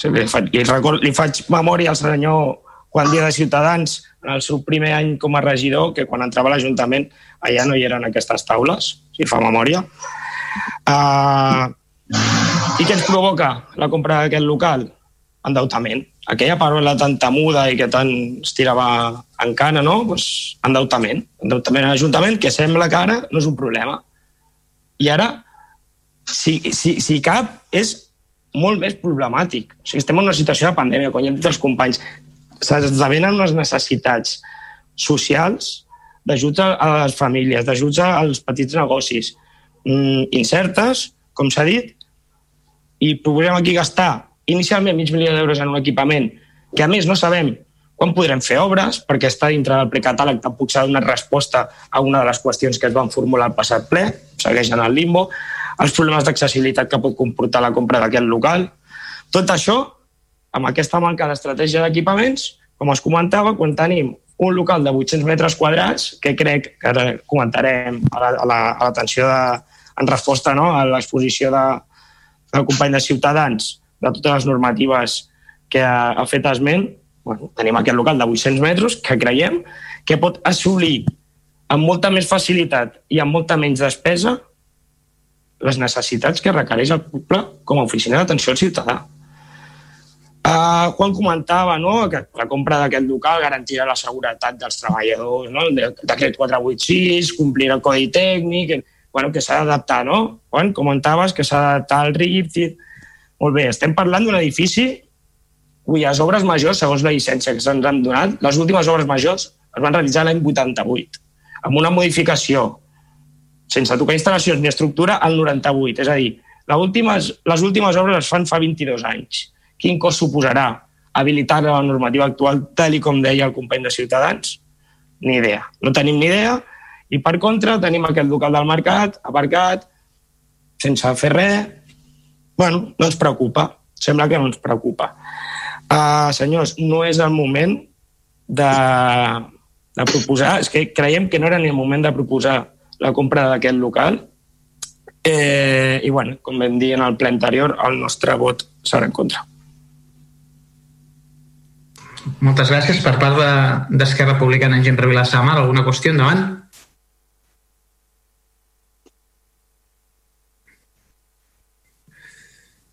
Li, record, li faig memòria al senyor quan dia de Ciutadans, en el seu primer any com a regidor, que quan entrava a l'Ajuntament allà no hi eren aquestes taules, si fa memòria. Uh, I què ens provoca la compra d'aquest local? Endeutament. Aquella paraula tan temuda i que tant es tirava en cana, no? Pues, endeutament. Endeutament a l'Ajuntament, que sembla que ara no és un problema. I ara, si, si, si cap, és molt més problemàtic. O sigui, estem en una situació de pandèmia, com ja han dit els companys. S'esdevenen unes necessitats socials d'ajuts a les famílies, d'ajuts als petits negocis, mm, incertes, com s'ha dit, i proposem aquí gastar inicialment mig milió d'euros en un equipament que, a més, no sabem quan podrem fer obres, perquè està dintre del precatàleg, tampoc s'ha donat resposta a una de les qüestions que es van formular al passat ple, segueix en el limbo, els problemes d'accessibilitat que pot comportar la compra d'aquest local. Tot això, amb aquesta manca d'estratègia d'equipaments, com es comentava, quan tenim un local de 800 metres quadrats, que crec que ara comentarem a l'atenció la, de, en resposta no, a l'exposició de, del company de Ciutadans de totes les normatives que ha, ha fet esment, bueno, tenim aquest local de 800 metres que creiem que pot assolir amb molta més facilitat i amb molta menys despesa les necessitats que requereix el poble com a oficina d'atenció al ciutadà. Uh, Juan comentava no, que la compra d'aquest local garantirà la seguretat dels treballadors, no? el decret 486, complir el codi tècnic, bueno, que s'ha d'adaptar, no? Juan, comentaves que s'ha d'adaptar al RIP. Molt bé, estem parlant d'un edifici cuyes obres majors, segons la llicència que se'ns han donat, les últimes obres majors es van realitzar l'any 88, amb una modificació sense tocar instal·lacions ni estructura, al 98. És a dir, últimes, les últimes obres es fan fa 22 anys. Quin cost suposarà habilitar la normativa actual tal com deia el company de Ciutadans? Ni idea. No tenim ni idea. I per contra tenim aquest local del mercat aparcat, sense fer res. bueno, no ens preocupa. Sembla que no ens preocupa. Uh, senyors, no és el moment de, de proposar, és que creiem que no era ni el moment de proposar la compra d'aquest local eh, i bueno, com vam dir en el ple anterior, el nostre vot serà en contra. Moltes gràcies. Per part d'Esquerra de, Republicana en Gent Vilassar Mar, alguna qüestió endavant?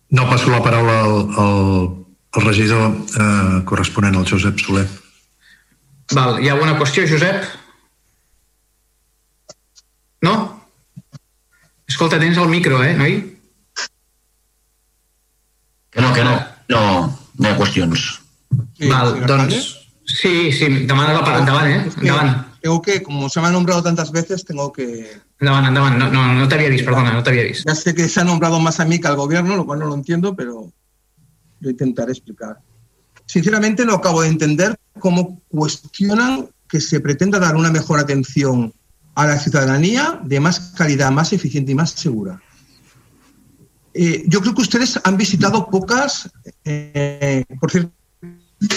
No, passo la paraula al, al, al regidor eh, corresponent al Josep Soler. Val. Hi ha alguna qüestió, Josep? No? Escolta, tens el micro, eh, noi? Que no, que no. No, no hi ha qüestions. Sí, Val, doncs... Sí, sí, demana la paraula. Endavant, eh? Endavant. Tengo que, como se me ha nombrado tantas veces, tengo que... Endavant, endavant. No, no, no te había visto, perdona, no te había visto. Ya sé que se ha nombrado más a mí que al gobierno, lo cual no lo entiendo, pero lo intentaré explicar. Sinceramente no acabo de entender cómo cuestionan que se pretenda dar una mejor atención a la ciudadanía de más calidad, más eficiente y más segura. Eh, yo creo que ustedes han visitado pocas, eh, por cierto,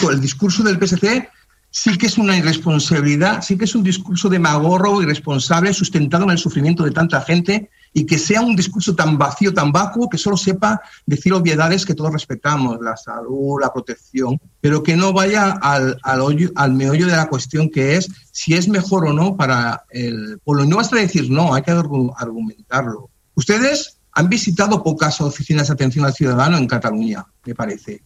el discurso del PSC sí que es una irresponsabilidad, sí que es un discurso demagorro, irresponsable, sustentado en el sufrimiento de tanta gente y que sea un discurso tan vacío, tan vacuo, que solo sepa decir obviedades que todos respetamos, la salud, la protección, pero que no vaya al, al, hoyo, al meollo de la cuestión que es si es mejor o no para el pueblo. No basta decir no, hay que argumentarlo. Ustedes han visitado pocas oficinas de atención al ciudadano en Cataluña, me parece.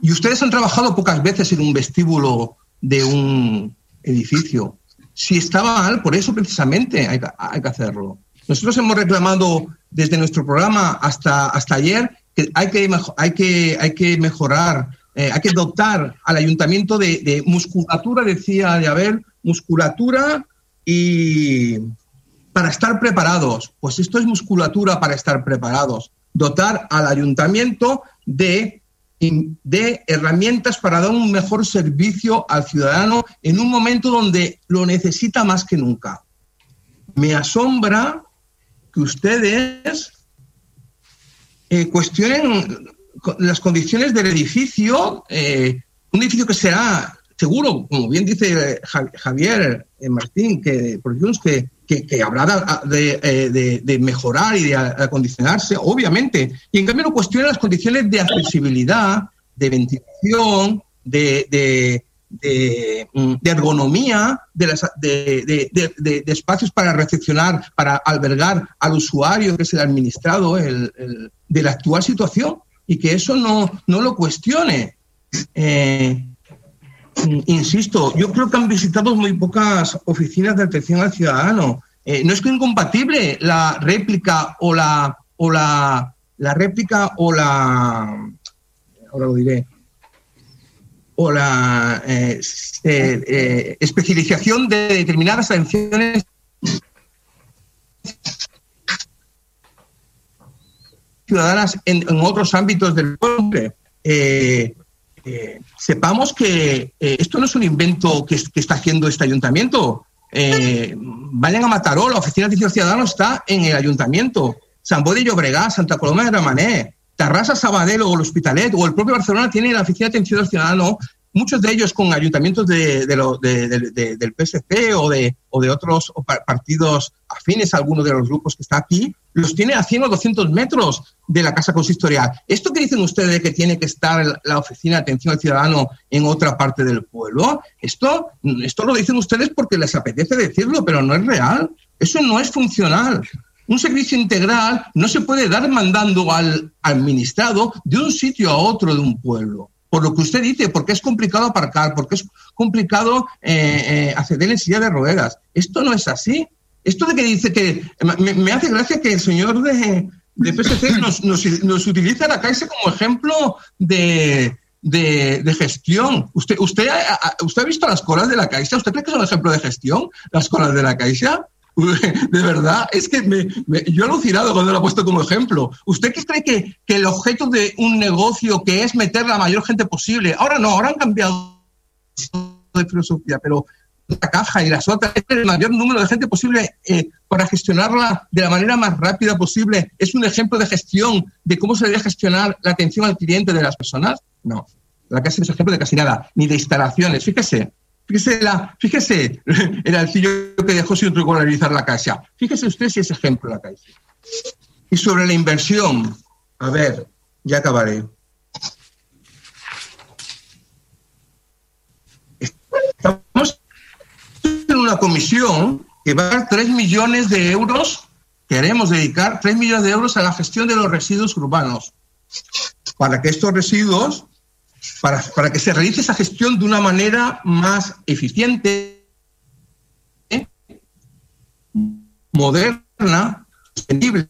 Y ustedes han trabajado pocas veces en un vestíbulo de un edificio. Si está mal, por eso precisamente hay que, hay que hacerlo. Nosotros hemos reclamado desde nuestro programa hasta, hasta ayer que hay que, hay que, hay que mejorar, eh, hay que dotar al ayuntamiento de, de musculatura, decía de haber musculatura y para estar preparados. Pues esto es musculatura para estar preparados. Dotar al ayuntamiento de de herramientas para dar un mejor servicio al ciudadano en un momento donde lo necesita más que nunca. Me asombra que ustedes eh, cuestionen las condiciones del edificio, eh, un edificio que será seguro, como bien dice Javier eh, Martín, que, por que que, que habrá de, de, mejorar y de acondicionarse, obviamente. Y en cambio no cuestiona las condiciones de accesibilidad, de ventilación, de, mm, ergonomía, de, las, de, espacios para recepcionar, para albergar al usuario, que es el administrado el, el, de la actual situación, y que eso no, no lo cuestione. Eh, Insisto, yo creo que han visitado muy pocas oficinas de atención al ciudadano. Eh, no es que incompatible la réplica o la o la, la réplica o la ahora lo diré o la eh, eh, especialización de determinadas atenciones ciudadanas en, otros ámbitos del pueblo. Eh, sepamos que esto no es un invento que, está haciendo este ayuntamiento. Vayan a Mataró, la oficina de atención ciudadano está en el ayuntamiento. San Boi de Llobregat, Santa Coloma de Gramenet, Tarrasa, Sabadell o el Hospitalet o el propio Barcelona tiene la oficina de atención al ciudadano muchos de ellos con ayuntamientos de, del PSC o de, o de otros partidos afines a alguno de los grupos que está aquí, los tiene a 100 o 200 metros de la casa consistorial. ¿Esto que dicen ustedes de que tiene que estar la oficina de atención al ciudadano en otra parte del pueblo? Esto, esto lo dicen ustedes porque les apetece decirlo, pero no es real. Eso no es funcional. Un servicio integral no se puede dar mandando al administrado de un sitio a otro de un pueblo por lo que usted dice, porque es complicado aparcar, porque es complicado eh, eh, acceder en silla de ruedas. Esto no es así. Esto de que dice que me, me hace gracia que el señor de, de PSC nos, nos, nos, utiliza la Caixa como ejemplo de, de, de gestión. ¿Usted, usted, ha, ¿Usted ha visto las colas de la Caixa? ¿Usted cree que son ejemplo de gestión las colas de la Caixa? De verdad, es que me, yo he alucinado cuando lo ha puesto como ejemplo. ¿Usted qué cree que, que el objeto de un negocio que es meter la mayor gente posible, ahora no, ahora han cambiado de filosofía, pero la caja y las otras, el mayor número de gente posible eh, para gestionarla de la manera más rápida posible. ¿Es un ejemplo de gestión de cómo se debe gestionar la atención al cliente de las personas? No, la casa es ejemplo de casi nada, ni de instalaciones. Fíjese, fíjese, la, fíjese el alcillo que dejó sin regularizar la casa. Fíjese usted si es ejemplo la casa. Y sobre la inversión, a ver, ya acabaré. Estamos en una comisión que va a dar 3 millones de euros, queremos dedicar 3 millones de euros a la gestión de los residuos urbanos, para que estos residuos, para, para que se realice esa gestión de una manera más eficiente, moderna, sostenible,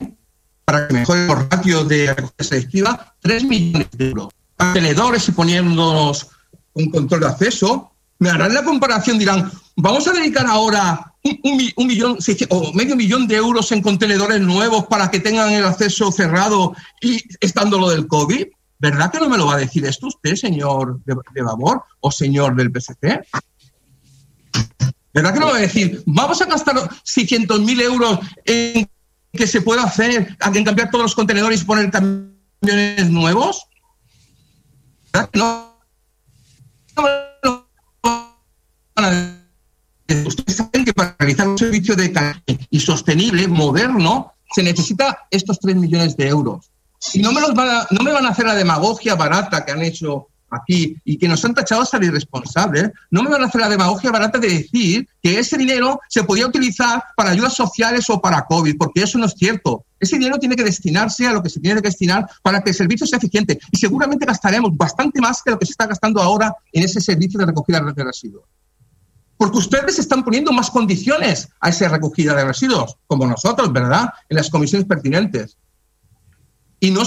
para que mejore los ratios de recogida selectiva, 3 millones de euros. Tenedores y poniéndonos un control de acceso, me harán la comparación, dirán, vamos a dedicar ahora un, un un millón o medio millón de euros en contenedores nuevos para que tengan el acceso cerrado y estando lo del COVID. ¿Verdad que no me lo va a decir esto usted, señor de, de Vavor o señor del PSC? ¿Verdad que no va a decir, vamos a gastar 600.000 euros en que se pueda hacer, en cambiar todos los contenedores y poner camiones nuevos? ¿Verdad que no? Ustedes saben que para realizar un servicio de y sostenible, moderno, se necesita estos 3 millones de euros. Y no me, los van a, no me van a hacer la demagogia barata que han hecho aquí y que nos han tachado de ser irresponsables, no me van a hacer la demagogia barata de decir que ese dinero se podía utilizar para ayudas sociales o para COVID, porque eso no es cierto. Ese dinero tiene que destinarse a lo que se tiene que destinar para que el servicio sea eficiente y seguramente gastaremos bastante más que lo que se está gastando ahora en ese servicio de recogida de residuos. Porque ustedes están poniendo más condiciones a esa recogida de residuos, como nosotros, ¿verdad? En las comisiones pertinentes y no,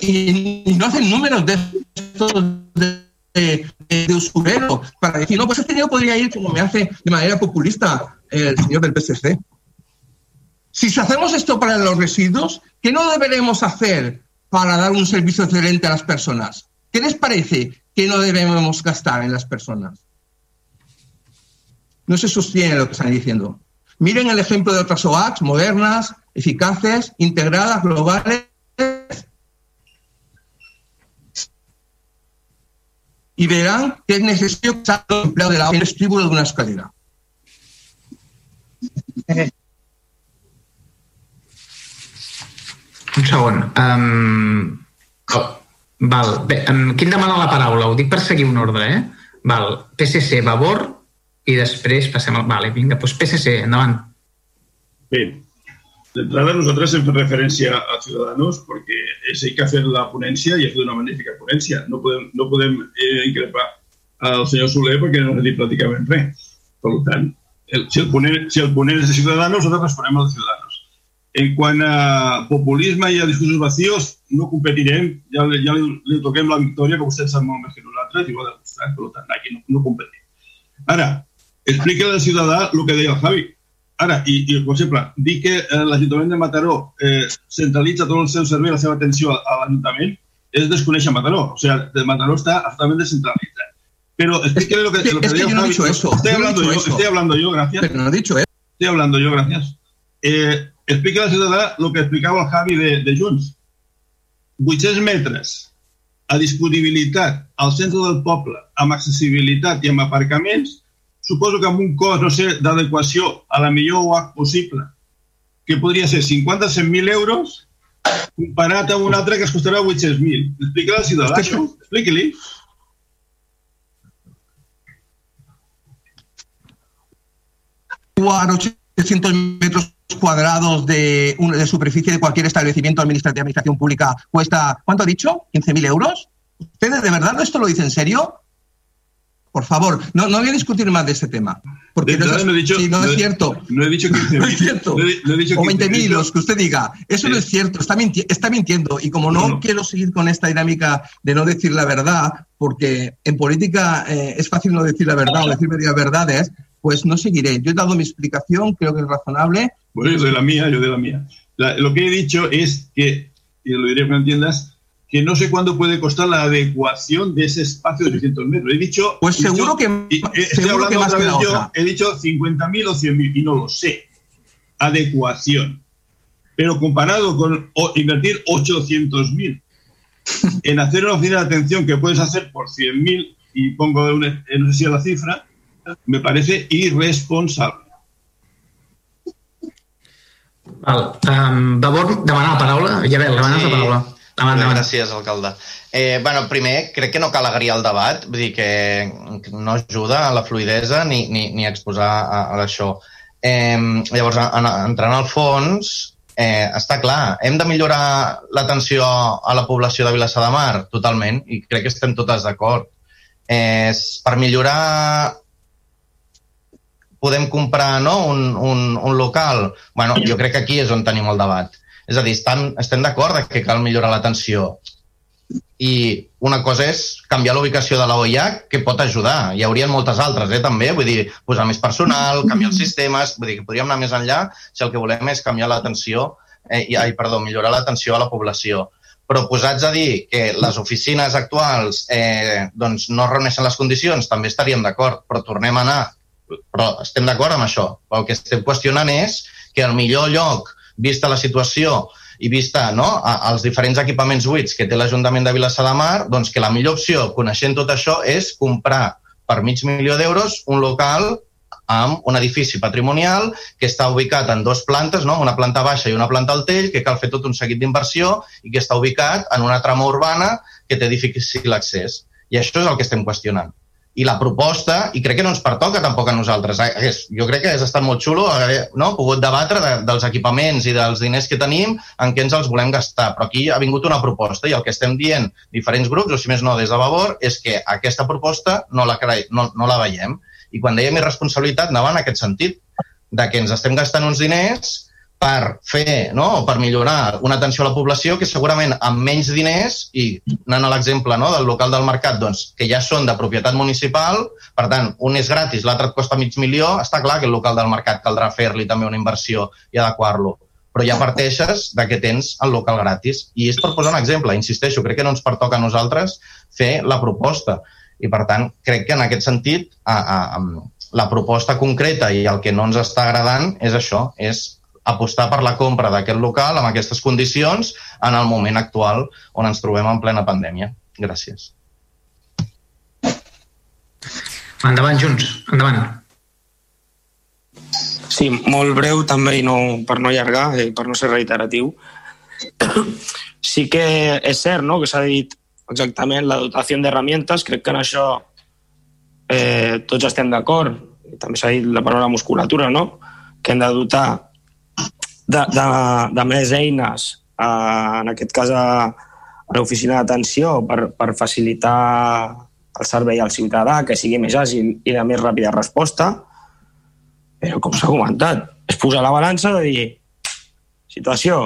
y, no hacen números de estos de, de usurero para decir, no, pues este dinero podría ir como me hace de manera populista el señor del PSC. Si hacemos esto para los residuos, ¿qué no deberemos hacer para dar un servicio excelente a las personas? ¿Qué les parece que no debemos gastar en las personas? No se sostiene lo que están diciendo. Miren el ejemplo de otras OACs modernas, eficaces, integradas, globales, y verán que es necesario que salga el empleo de la en el vestíbulo de una escalera. Un segon. Um, oh, val. Bé, um, qui em demana la paraula? Ho dic per seguir un ordre, eh? Val. PSC, Vavor, i després passem al... Vale, vinga, doncs PSC, endavant. Bé, d'entrada nosaltres hem fet referència a Ciudadanos perquè és ell que ha fet la ponència i ha fet una magnífica ponència. No podem, no podem eh, increpar al senyor Soler perquè no ha dit pràcticament res. Per tant, el, si, el ponent, si el ponent és de Ciudadanos, nosaltres responem al de Ciudadanos. En quant a populisme i a discursos vacíos, no competirem, ja, ja li, li toquem la victòria, que vostè sap molt més que nosaltres, i ho ha demostrat, per tant, aquí no, no competim. Ara, explica al ciutadà el que deia el Javi. Ara, i, i per exemple, dir que eh, l'Ajuntament de Mataró eh, centralitza tot el seu servei, la seva atenció a, a l'Ajuntament, és desconèixer Mataró. O sea, de Mataró está absolutamente descentralizado. Pero lo que, que- lo que es que diga yo no he dicho eso, Estoy yo no he hablando dicho yo, eso. estoy hablando yo, gracias. Pero no he dicho eso. Estoy hablando yo, gracias. Eh, explica la ciutadà el que explicava el Javi de, de Junts. 800 metres a disponibilitat al centre del poble, amb accessibilitat i amb aparcaments, suposo que amb un cost, no sé, d'adequació a la millor UAC possible, que podria ser 50 100.000 euros, comparat amb un altre que es costarà 800.000. Explica al ciutadà això, expliqui-li. a 800 metros cuadrados de, de superficie de cualquier establecimiento administrativo de administración pública cuesta, ¿cuánto ha dicho? ¿15.000 euros? ¿Ustedes de verdad esto lo dicen en serio? Por favor, no, no voy a discutir más de este tema. Porque De verdad es, no he dicho- sí, no no es cierto. No he dicho 15.000. No es cierto. No he- no he dicho o 15.000, 20.000, los que usted diga. Eso no es cierto, está, minti- está mintiendo. Y como no, quiero seguir con esta dinámica de no decir la verdad, porque en política eh, es fácil no decir la verdad o decir medias verdades, pues no seguiré. Yo he dado mi explicación, creo que es razonable. Bueno, yo de la mía, yo de la mía. La- lo que he dicho es que, y lo diré que entiendas, que no sé cuánto puede costar la adecuación de ese espacio de 300 metros. He dicho... Pues he dicho- seguro que- estoy seguro hablando que más otra que vez la yo, otra. he dicho 50.000 o 100.000 y no lo sé. Adecuación. Pero comparado con o- invertir 800.000 en hacer una oficina de atención que puedes hacer por 100.000 y pongo una, no sé si la cifra, me parece irresponsable. Val. Um, Vavor, la paraula. Isabel, demanes la paraula. Endavant, endavant. Gràcies, alcalde. Eh, bueno, primer, crec que no cal agriar el debat, vull dir que no ajuda a la fluidesa ni, ni, ni a exposar a, a això. Eh, llavors, en, entrant al fons, eh, està clar, hem de millorar l'atenció a la població de Vilassar de Mar? Totalment, i crec que estem totes d'acord. Eh, per millorar podem comprar no, un, un, un local? bueno, jo crec que aquí és on tenim el debat. És a dir, estan, estem d'acord que cal millorar l'atenció. I una cosa és canviar la ubicació de la OIA, que pot ajudar. Hi haurien moltes altres, eh, també. Vull dir, posar més personal, canviar els sistemes... Vull dir, que podríem anar més enllà si el que volem és canviar l'atenció, eh, i, ai, perdó, millorar l'atenció a la població. Però posats a dir que les oficines actuals eh, doncs no reuneixen les condicions, també estaríem d'acord, però tornem a anar però estem d'acord amb això. El que estem qüestionant és que el millor lloc, vista la situació i vista no, a, als diferents equipaments buits que té l'Ajuntament de Vilassar de Mar, doncs que la millor opció, coneixent tot això, és comprar per mig milió d'euros un local amb un edifici patrimonial que està ubicat en dues plantes, no? una planta baixa i una planta al tell, que cal fer tot un seguit d'inversió i que està ubicat en una trama urbana que té difícil accés. I això és el que estem qüestionant i la proposta, i crec que no ens pertoca tampoc a nosaltres. Hagués, jo crec que hagués estat molt xulo haver no, pogut debatre de, dels equipaments i dels diners que tenim en què ens els volem gastar. Però aquí ha vingut una proposta i el que estem dient diferents grups, o si més no des de Vavor, és que aquesta proposta no la, no, no la veiem. I quan dèiem irresponsabilitat anava en aquest sentit, de que ens estem gastant uns diners per fer, no? per millorar una atenció a la població que segurament amb menys diners, i anant a l'exemple no? del local del mercat, doncs, que ja són de propietat municipal, per tant, un és gratis, l'altre et costa mig milió, està clar que el local del mercat caldrà fer-li també una inversió i adequar-lo però ja parteixes de que tens el local gratis. I és per posar un exemple, insisteixo, crec que no ens pertoca a nosaltres fer la proposta. I, per tant, crec que en aquest sentit a, a, a, la proposta concreta i el que no ens està agradant és això, és apostar per la compra d'aquest local amb aquestes condicions en el moment actual on ens trobem en plena pandèmia. Gràcies. Endavant, Junts. Endavant. Sí, molt breu també i no, per no allargar, eh, per no ser reiteratiu. sí que és cert no, que s'ha dit exactament la dotació d'herramientes, crec que en això eh, tots estem d'acord, també s'ha dit la paraula musculatura, no? que hem de dotar de, de, de més eines, eh, en aquest cas a, a l'oficina d'atenció, per, per facilitar el servei al ciutadà, que sigui més àgil i de més ràpida resposta, però com s'ha comentat, és posar la balança de dir situació,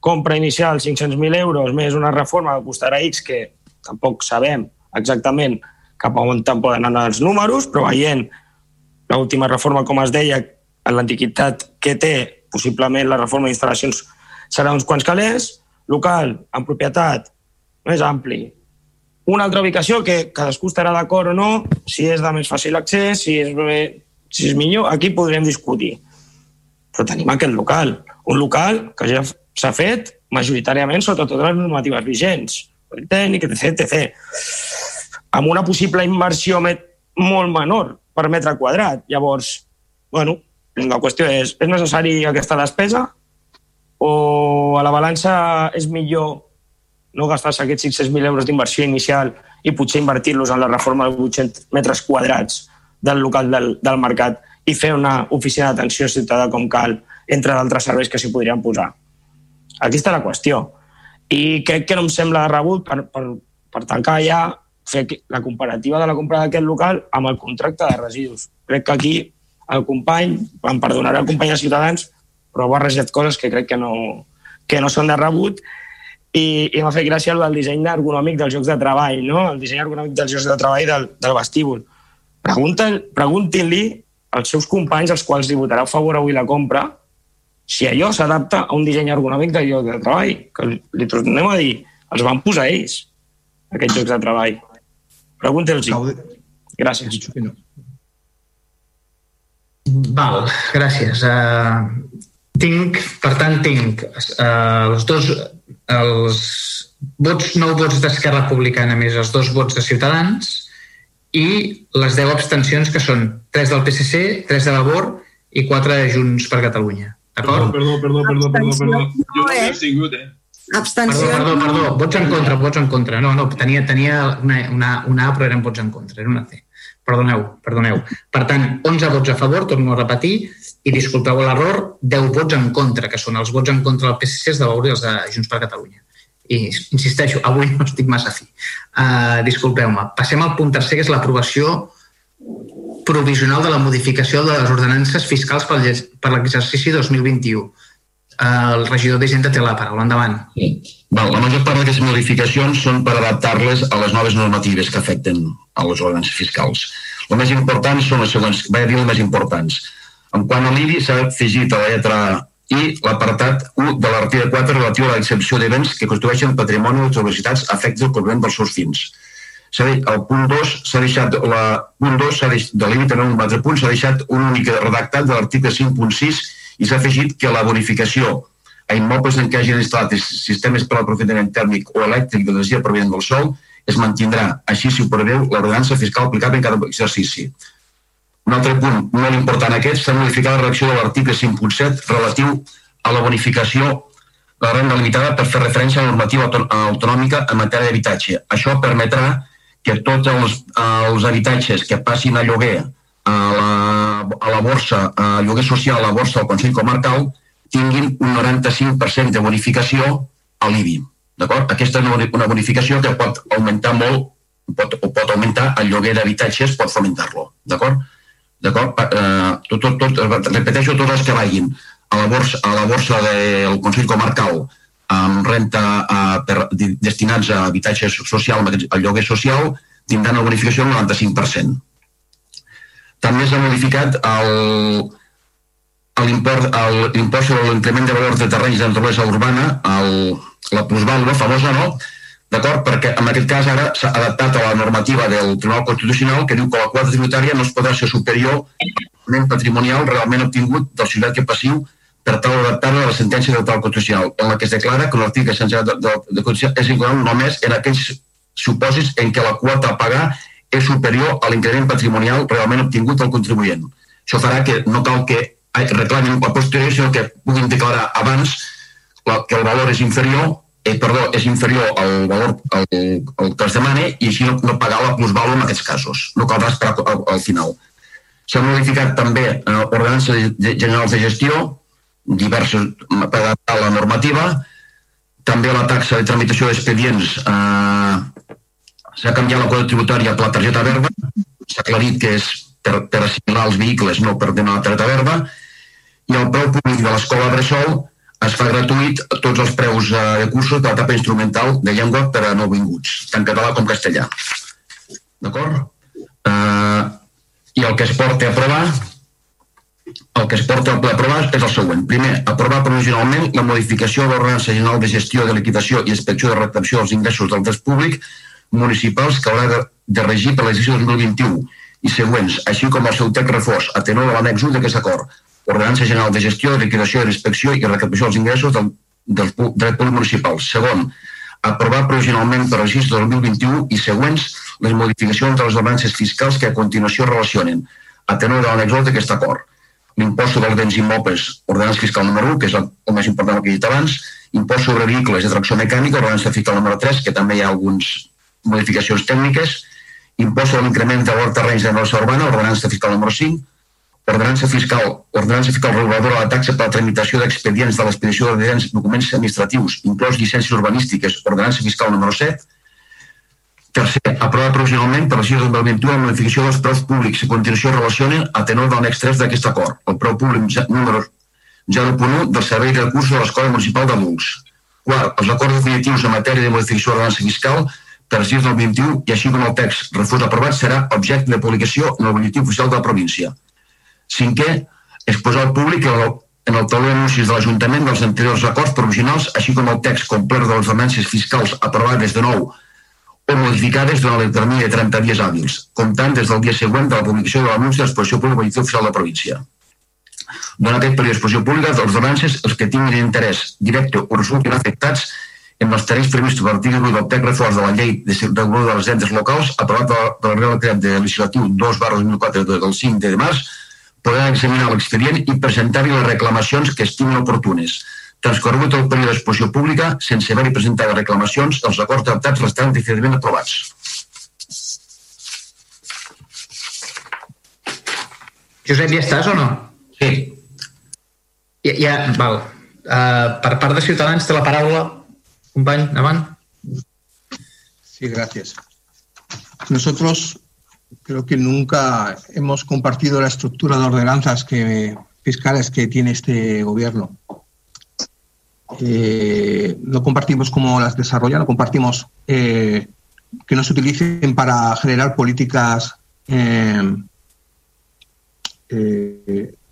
compra inicial 500.000 euros més una reforma que costarà X que tampoc sabem exactament cap a on poden anar els números, però veient l'última reforma, com es deia, en l'antiquitat que té, possiblement la reforma d'instal·lacions serà uns quants calés, local, en propietat, més ampli, una altra ubicació que cadascú estarà d'acord o no, si és de més fàcil accés, si és, si és millor, aquí podrem discutir. Però tenim aquest local, un local que ja s'ha fet majoritàriament sota totes les normatives vigents, el tècnic, etc, etc. Amb una possible inversió molt menor per metre quadrat. Llavors, bueno, la qüestió és, és necessari aquesta despesa o a la balança és millor no gastar-se aquests 600.000 euros d'inversió inicial i potser invertir-los en la reforma de 800 metres quadrats del local del, del mercat i fer una oficina d'atenció ciutadà com cal, entre d'altres serveis que s'hi podrien posar. Aquí està la qüestió. I crec que no em sembla rebut per, per, per tancar ja fer la comparativa de la compra d'aquest local amb el contracte de residus. Crec que aquí el company, em perdonarà el company de Ciutadans, però ha barrejat coses que crec que no, que no són de rebut i, i m'ha fet gràcia el del disseny ergonòmic dels jocs de treball, no? el disseny ergonòmic dels jocs de treball del, del vestíbul. Pregunten-li als seus companys, als quals li votarà a favor avui la compra, si allò s'adapta a un disseny ergonòmic de lloc de treball, que li tornem a dir, els van posar ells, aquests llocs de treball. Pregunta'ls-hi. Gràcies. Val, gràcies. Uh, tinc, per tant, tinc uh, els dos els vots, nou vots d'Esquerra Republicana més els dos vots de Ciutadans i les 10 abstencions que són 3 del PSC, 3 de Vavor i 4 de Junts per Catalunya. D'acord? Perdó, perdó, perdó, perdó, perdó. Jo no he abstingut, eh? Abstenció. Perdó, perdó, perdó, vots en contra, vots en contra. No, no, tenia, tenia una, una, una A, però eren vots en contra, era una C. Perdoneu, perdoneu. Per tant, 11 vots a favor, torno a repetir, i disculpeu l'error, 10 vots en contra, que són els vots en contra del PSC, de i els de Junts per Catalunya. I insisteixo, avui no estic massa fi. Uh, Disculpeu-me. Passem al punt tercer, que és l'aprovació provisional de la modificació de les ordenances fiscals per l'ex- per l'exercici 2021. Uh, el regidor d'Hisenda té la paraula. Endavant. Val, la major part d'aquestes modificacions són per adaptar-les a les noves normatives que afecten a les ordenances fiscals. Les més importants són les següents, vaig dir les més importants. En quant a l'IBI, s'ha afegit a la lletra I l'apartat 1 de l'article 4 relatiu a l'exempció de béns que constitueixen patrimoni de les universitats a efectes del dels seus fins. El punt 2 s'ha deixat, la, punt 2 s'ha deixat, de límit en un altre punt s'ha deixat un únic redactat de l'article 5.6 i s'ha afegit que la bonificació a immobles en què hagin instal·lat sistemes per al aprofitament tèrmic o elèctric d'energia provinent del sol es mantindrà, així si ho preveu l'ordenança fiscal aplicable en cada exercici. Un altre punt molt important aquest, s'ha modificat la redacció de l'article 5.7 relatiu a la bonificació de la renda limitada per fer referència a la normativa auto- autonòmica en matèria d'habitatge. Això permetrà que tots els, els habitatges que passin a lloguer a la, a la borsa, a lloguer social a la borsa del Consell Comarcal, tinguin un 95% de bonificació a l'IBI. D'acord? Aquesta és una boni- una bonificació que pot augmentar molt, pot, o pot augmentar el lloguer d'habitatges, pot fomentar-lo. D'acord? D'acord? Eh, tot, tot, tot, repeteixo, tots els que vagin a la borsa, a la borsa del Consell Comarcal amb renta eh, per, destinats a habitatge social, al lloguer social, tindran una bonificació del 95%. També s'ha modificat el, l'import sobre l'increment de valor de terrenys de naturalesa urbana, el, la plusvàlua famosa, no? D'acord? Perquè en aquest cas ara s'ha adaptat a la normativa del Tribunal Constitucional que diu que la quota tributària no es podrà ser superior al patrimonial realment obtingut del ciutat que passiu per tal d'adaptar-la a la sentència del Tribunal Constitucional, en la que es declara que l'article 107 de, de, de és incloent només en aquells supòsits en què la quota a pagar és superior a l'increment patrimonial realment obtingut del contribuent. Això farà que no cal que reclamin a posteriori, sinó que puguin declarar abans la, que el valor és inferior eh, perdó, és inferior al valor al, al que es demana i així no, no pagar la plusvàlua en aquests casos. No caldrà esperar al, al final. S'ha modificat també eh, ordenança de, de, generals de gestió, diverses per adaptar la normativa, també la taxa de tramitació d'expedients eh, s'ha canviat la quota tributària per la targeta verda, s'ha aclarit que és per, per assimilar els vehicles, no per donar la targeta verda, i el preu públic de l'escola Bressol es fa gratuït tots els preus eh, de cursos de l'etapa instrumental de llengua per a nouvinguts, tant català com castellà. D'acord? Eh, I el que es porta a aprovar el que es porta a aprovar és el següent. Primer, aprovar provisionalment la modificació de l'ordenança general de gestió de liquidació i inspecció de retenció dels ingressos del dret públic municipals que haurà de, de regir per l'exercici 2021 i següents, així com el seu text reforç a tenor de l'annex 1 d'aquest acord. Ordenança general de gestió, liquidació, d'inspecció i recaptació dels ingressos del, del dret públic municipal. Segon, aprovar provisionalment per l'exercici 2021 i següents les modificacions de les ordenances fiscals que a continuació relacionen a tenor de l'annex 2 d'aquest acord l'impost sobre béns immobles, ordenança fiscal número 1, que és el, més important que he dit abans, impost sobre vehicles de tracció mecànica, ordenança fiscal número 3, que també hi ha algunes modificacions tècniques, impost sobre l'increment de valor terrenys de norça urbana, ordenança fiscal número 5, ordenança fiscal, ordenança fiscal reguladora de la taxa per a la tramitació d'expedients de l'expedició de documents administratius, inclòs llicències urbanístiques, ordenança fiscal número 7, Tercer, aprovar provisionalment per l'exercici 2021 la modificació dels preus públics a continuació relacionen a tenor de l'annex 3 d'aquest acord, el preu públic número 0.1 del servei de recursos de l'Escola Municipal d'Adults. Quart, els acords definitius en matèria de modificació de l'ordenança fiscal per l'exercici 2021 i així com el text refús aprovat serà objecte de publicació en el butlletí oficial de la província. Cinquè, exposar al públic el, en el tauló d'anuncis de l'Ajuntament dels anteriors acords provisionals, així com el text complet de les ordenances fiscals aprovades de nou o modificades durant el termini de 30 dies hàbils, comptant des del dia següent de la publicació de l'anunci de l'exposició pública i oficial de la província. Durant aquest període d'exposició pública, els ordenances, els que tinguin interès directe o resultin afectats en els terrenys previstos per l'article 8 del text reforç de la llei de regulador de les rendes locals, aprovat de, de la Real Decret de Legislatiu 2 barra 2004 del 5 de març, podran examinar l'expedient i presentar-hi les reclamacions que estimen oportunes. Transcorregut el període d'exposició pública, sense haver-hi presentat reclamacions, els acords adaptats restaran definitivament aprovats. Josep, ja estàs o no? Sí. Ja, ja val. Uh, per part de Ciutadans té la paraula Company, avant. Sí, gracias. Nosotros creo que nunca hemos compartido la estructura de ordenanzas fiscales que tiene este gobierno. Eh, no compartimos cómo las desarrolla, no compartimos eh, que no se utilicen para generar políticas eh,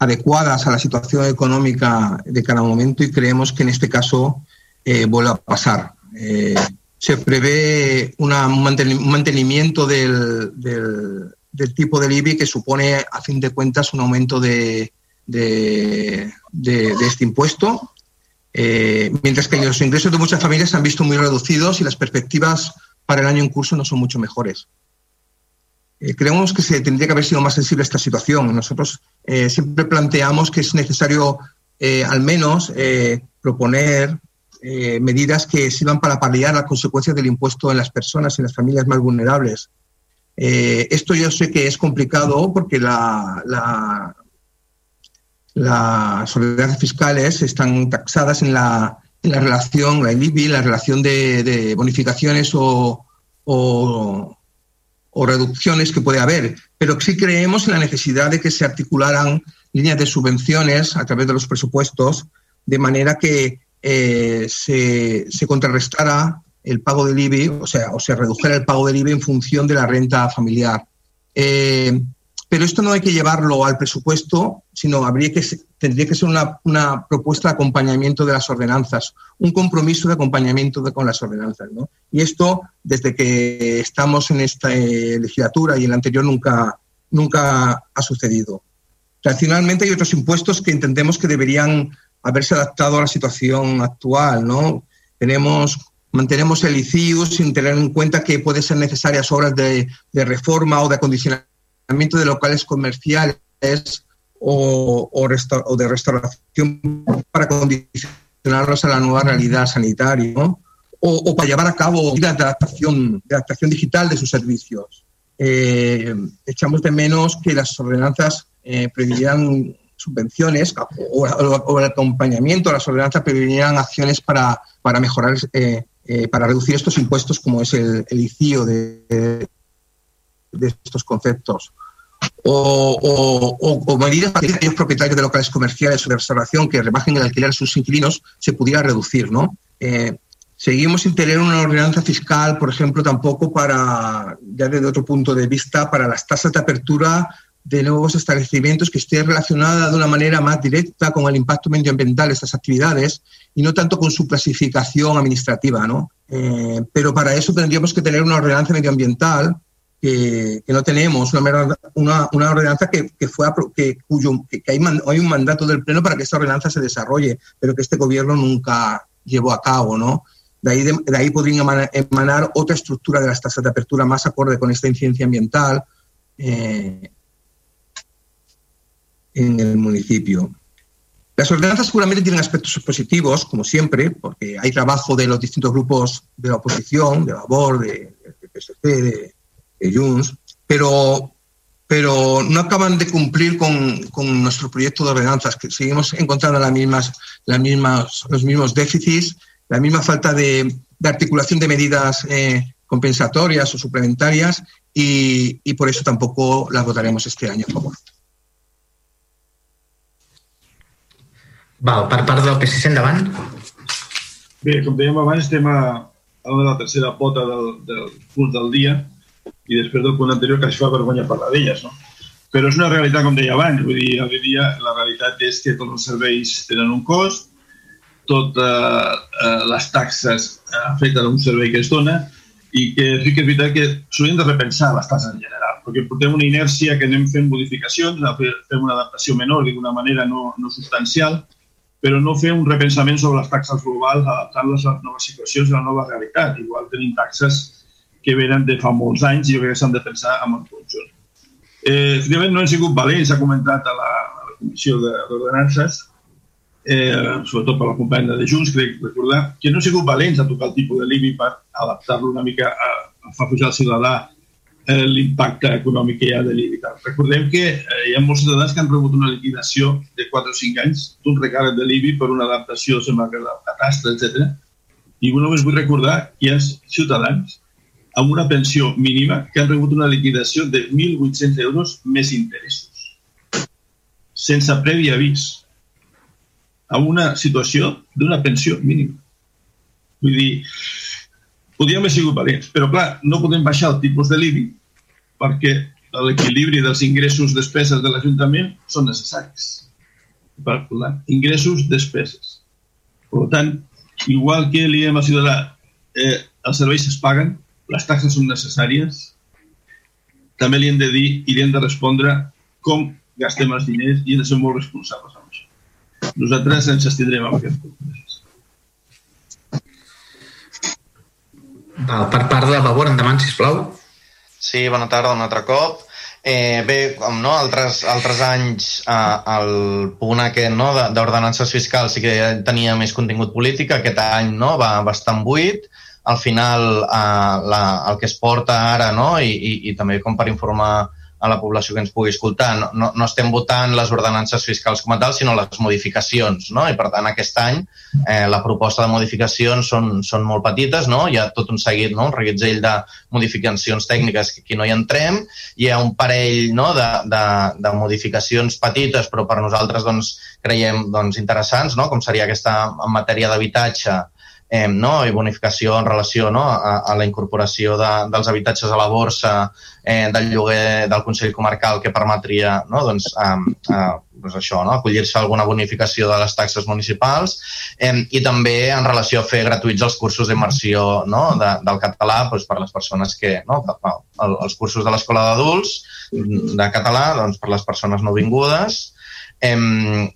adecuadas a la situación económica de cada momento y creemos que en este caso vuelva a pasar. Se prevé una, un mantenimiento del, del, tipo del IBI que supone, a fin de cuentas, un aumento de, de este impuesto, eh, mientras que los ingresos de muchas familias se han visto muy reducidos y las perspectivas para el año en curso no son mucho mejores. Eh, creemos que se tendría que haber sido más sensible a esta situación. Nosotros eh, siempre planteamos que es necesario eh, al menos proponer eh, medidas que sirvan para paliar las consecuencias del impuesto en las personas y en las familias más vulnerables. Eh, esto yo sé que es complicado porque la, la, las ordenanzas fiscales están taxadas en la, en la relación, la IBI, la relación de, bonificaciones o, o, reducciones que puede haber. Pero sí creemos en la necesidad de que se articularan líneas de subvenciones a través de los presupuestos, de manera que eh, se, se, contrarrestara el pago del IBI, o sea, o se redujera el pago del IBI en función de la renta familiar. Eh, pero esto no hay que llevarlo al presupuesto, sino habría que, tendría que ser una, una, propuesta de acompañamiento de las ordenanzas, un compromiso de acompañamiento con las ordenanzas. ¿no? Y esto, desde que estamos en esta eh, legislatura y en la anterior, nunca, nunca ha sucedido. Tradicionalmente hay otros impuestos que entendemos que deberían haberse adaptado a la situación actual, ¿no? Tenemos, mantenemos el ICIU sin tener en cuenta que pueden ser necesarias obras de, reforma o de acondicionamiento de locales comerciales o, o, resta, de restauración para condicionarlos a la nueva realidad sanitaria, ¿no? o, para llevar a cabo medidas de adaptación, de adaptación digital de sus servicios. Eh, echamos de menos que las ordenanzas eh, previeran subvenciones o, o, el acompañamiento a las ordenanzas prevenían acciones para, para mejorar, eh, eh, para reducir estos impuestos como es el, el ICIO de, de, estos conceptos. O, o, medidas para que aquellos propietarios de locales comerciales o de restauración que rebajen el alquiler a sus inquilinos se pudiera reducir, ¿no? Eh, seguimos sin tener una ordenanza fiscal, por ejemplo, tampoco para, ya desde otro punto de vista, para las tasas de apertura de nuevos establecimientos que esté relacionada de una manera más directa con el impacto medioambiental de estas actividades y no tanto con su clasificación administrativa. ¿no? Eh, pero para eso tendríamos que tener una ordenanza medioambiental que, que no tenemos, una, una, una ordenanza que, que, fue, que, cuyo, que, hay, un mandato del Pleno para que esta ordenanza se desarrolle, pero que este gobierno nunca llevó a cabo. ¿no? De ahí, de, de ahí podría emanar, emanar otra estructura de las tasas de apertura más acorde con esta incidencia ambiental. Eh, en el municipio. Las ordenanzas seguramente tienen aspectos positivos, como siempre, porque hay trabajo de los distintos grupos de la oposición, de Labor, de, de PSC, de, de Junts, pero, pero no acaban de cumplir con, con, nuestro proyecto de ordenanzas, que seguimos encontrando las mismas, las mismas, los mismos déficits, la misma falta de, articulación de medidas eh, compensatorias o suplementarias y, y por eso tampoco las votaremos este año a favor. Val, per part del PSC endavant. Bé, com dèiem abans, estem a, a la tercera pota del, del punt del dia i després del punt anterior quasi fa vergonya parlar d'elles, no? però és una realitat, com deia abans, vull dir, avui dia la realitat és que tots els serveis tenen un cost, totes eh, les taxes afecten un servei que es dona i que sí que és veritat que s'haurien de repensar les taxes en general, perquè portem una inèrcia que anem fent modificacions, fem una adaptació menor d'una manera no, no substancial, però no fer un repensament sobre les taxes globals adaptant-les a les noves situacions i a la nova realitat. Igual tenim taxes que venen de fa molts anys i jo crec que s'han de pensar en el conjunt. Eh, efectivament, no hem sigut valents, s'ha comentat a la, a la Comissió d'Ordenances, eh, sobretot per la companya de Junts, crec recordar, que no hem sigut valents a tocar el tipus de l'IBI per adaptar-lo una mica a, a fer pujar al ciutadà eh, l'impacte econòmic que hi ha de l'IBI. Recordem que eh, hi ha molts ciutadans que han rebut una liquidació de 4 o 5 anys d'un recàrrec de l'IBI per una adaptació, que la catastre, etc. I només vull recordar que hi ha ciutadans amb una pensió mínima que han rebut una liquidació de 1.800 euros més interessos, sense previ avís, a una situació d'una pensió mínima. Vull dir, podríem haver sigut valents, però clar, no podem baixar el tipus de l'IBI perquè l'equilibri dels ingressos despeses de l'Ajuntament són necessaris. Per clar, ingressos, despeses. Per tant, igual que li diem al ciutadà, eh, els serveis es paguen, les taxes són necessàries, també li hem de dir i li hem de respondre com gastem els diners i hem de ser molt responsables amb això. Nosaltres ens estindrem amb aquest. Val, per part de Vavor, endavant, sisplau. Sí, bona tarda un altre cop. Eh, bé, com no, altres, altres anys eh, el punt aquest no, d'ordenances fiscals sí que tenia més contingut polític, aquest any no, va bastant buit. Al final eh, la, el que es porta ara no, i, i, i també com per informar a la població que ens pugui escoltar. No, no, no estem votant les ordenances fiscals com a tal, sinó les modificacions, no? I per tant, aquest any eh, la proposta de modificacions són, són molt petites, no? Hi ha tot un seguit, no? un reguitzell de modificacions tècniques que aquí no hi entrem, hi ha un parell no? de, de, de modificacions petites, però per nosaltres doncs, creiem doncs, interessants, no? com seria aquesta en matèria d'habitatge, eh, no? i bonificació en relació no? a, a la incorporació de, dels habitatges a la borsa eh, del lloguer del Consell Comarcal que permetria no? doncs, eh, eh, doncs això, no? acollir-se alguna bonificació de les taxes municipals eh, i també en relació a fer gratuïts els cursos d'immersió no? de, del català doncs, per les persones que... No? El, els cursos de l'Escola d'Adults de català doncs, per les persones no vingudes eh,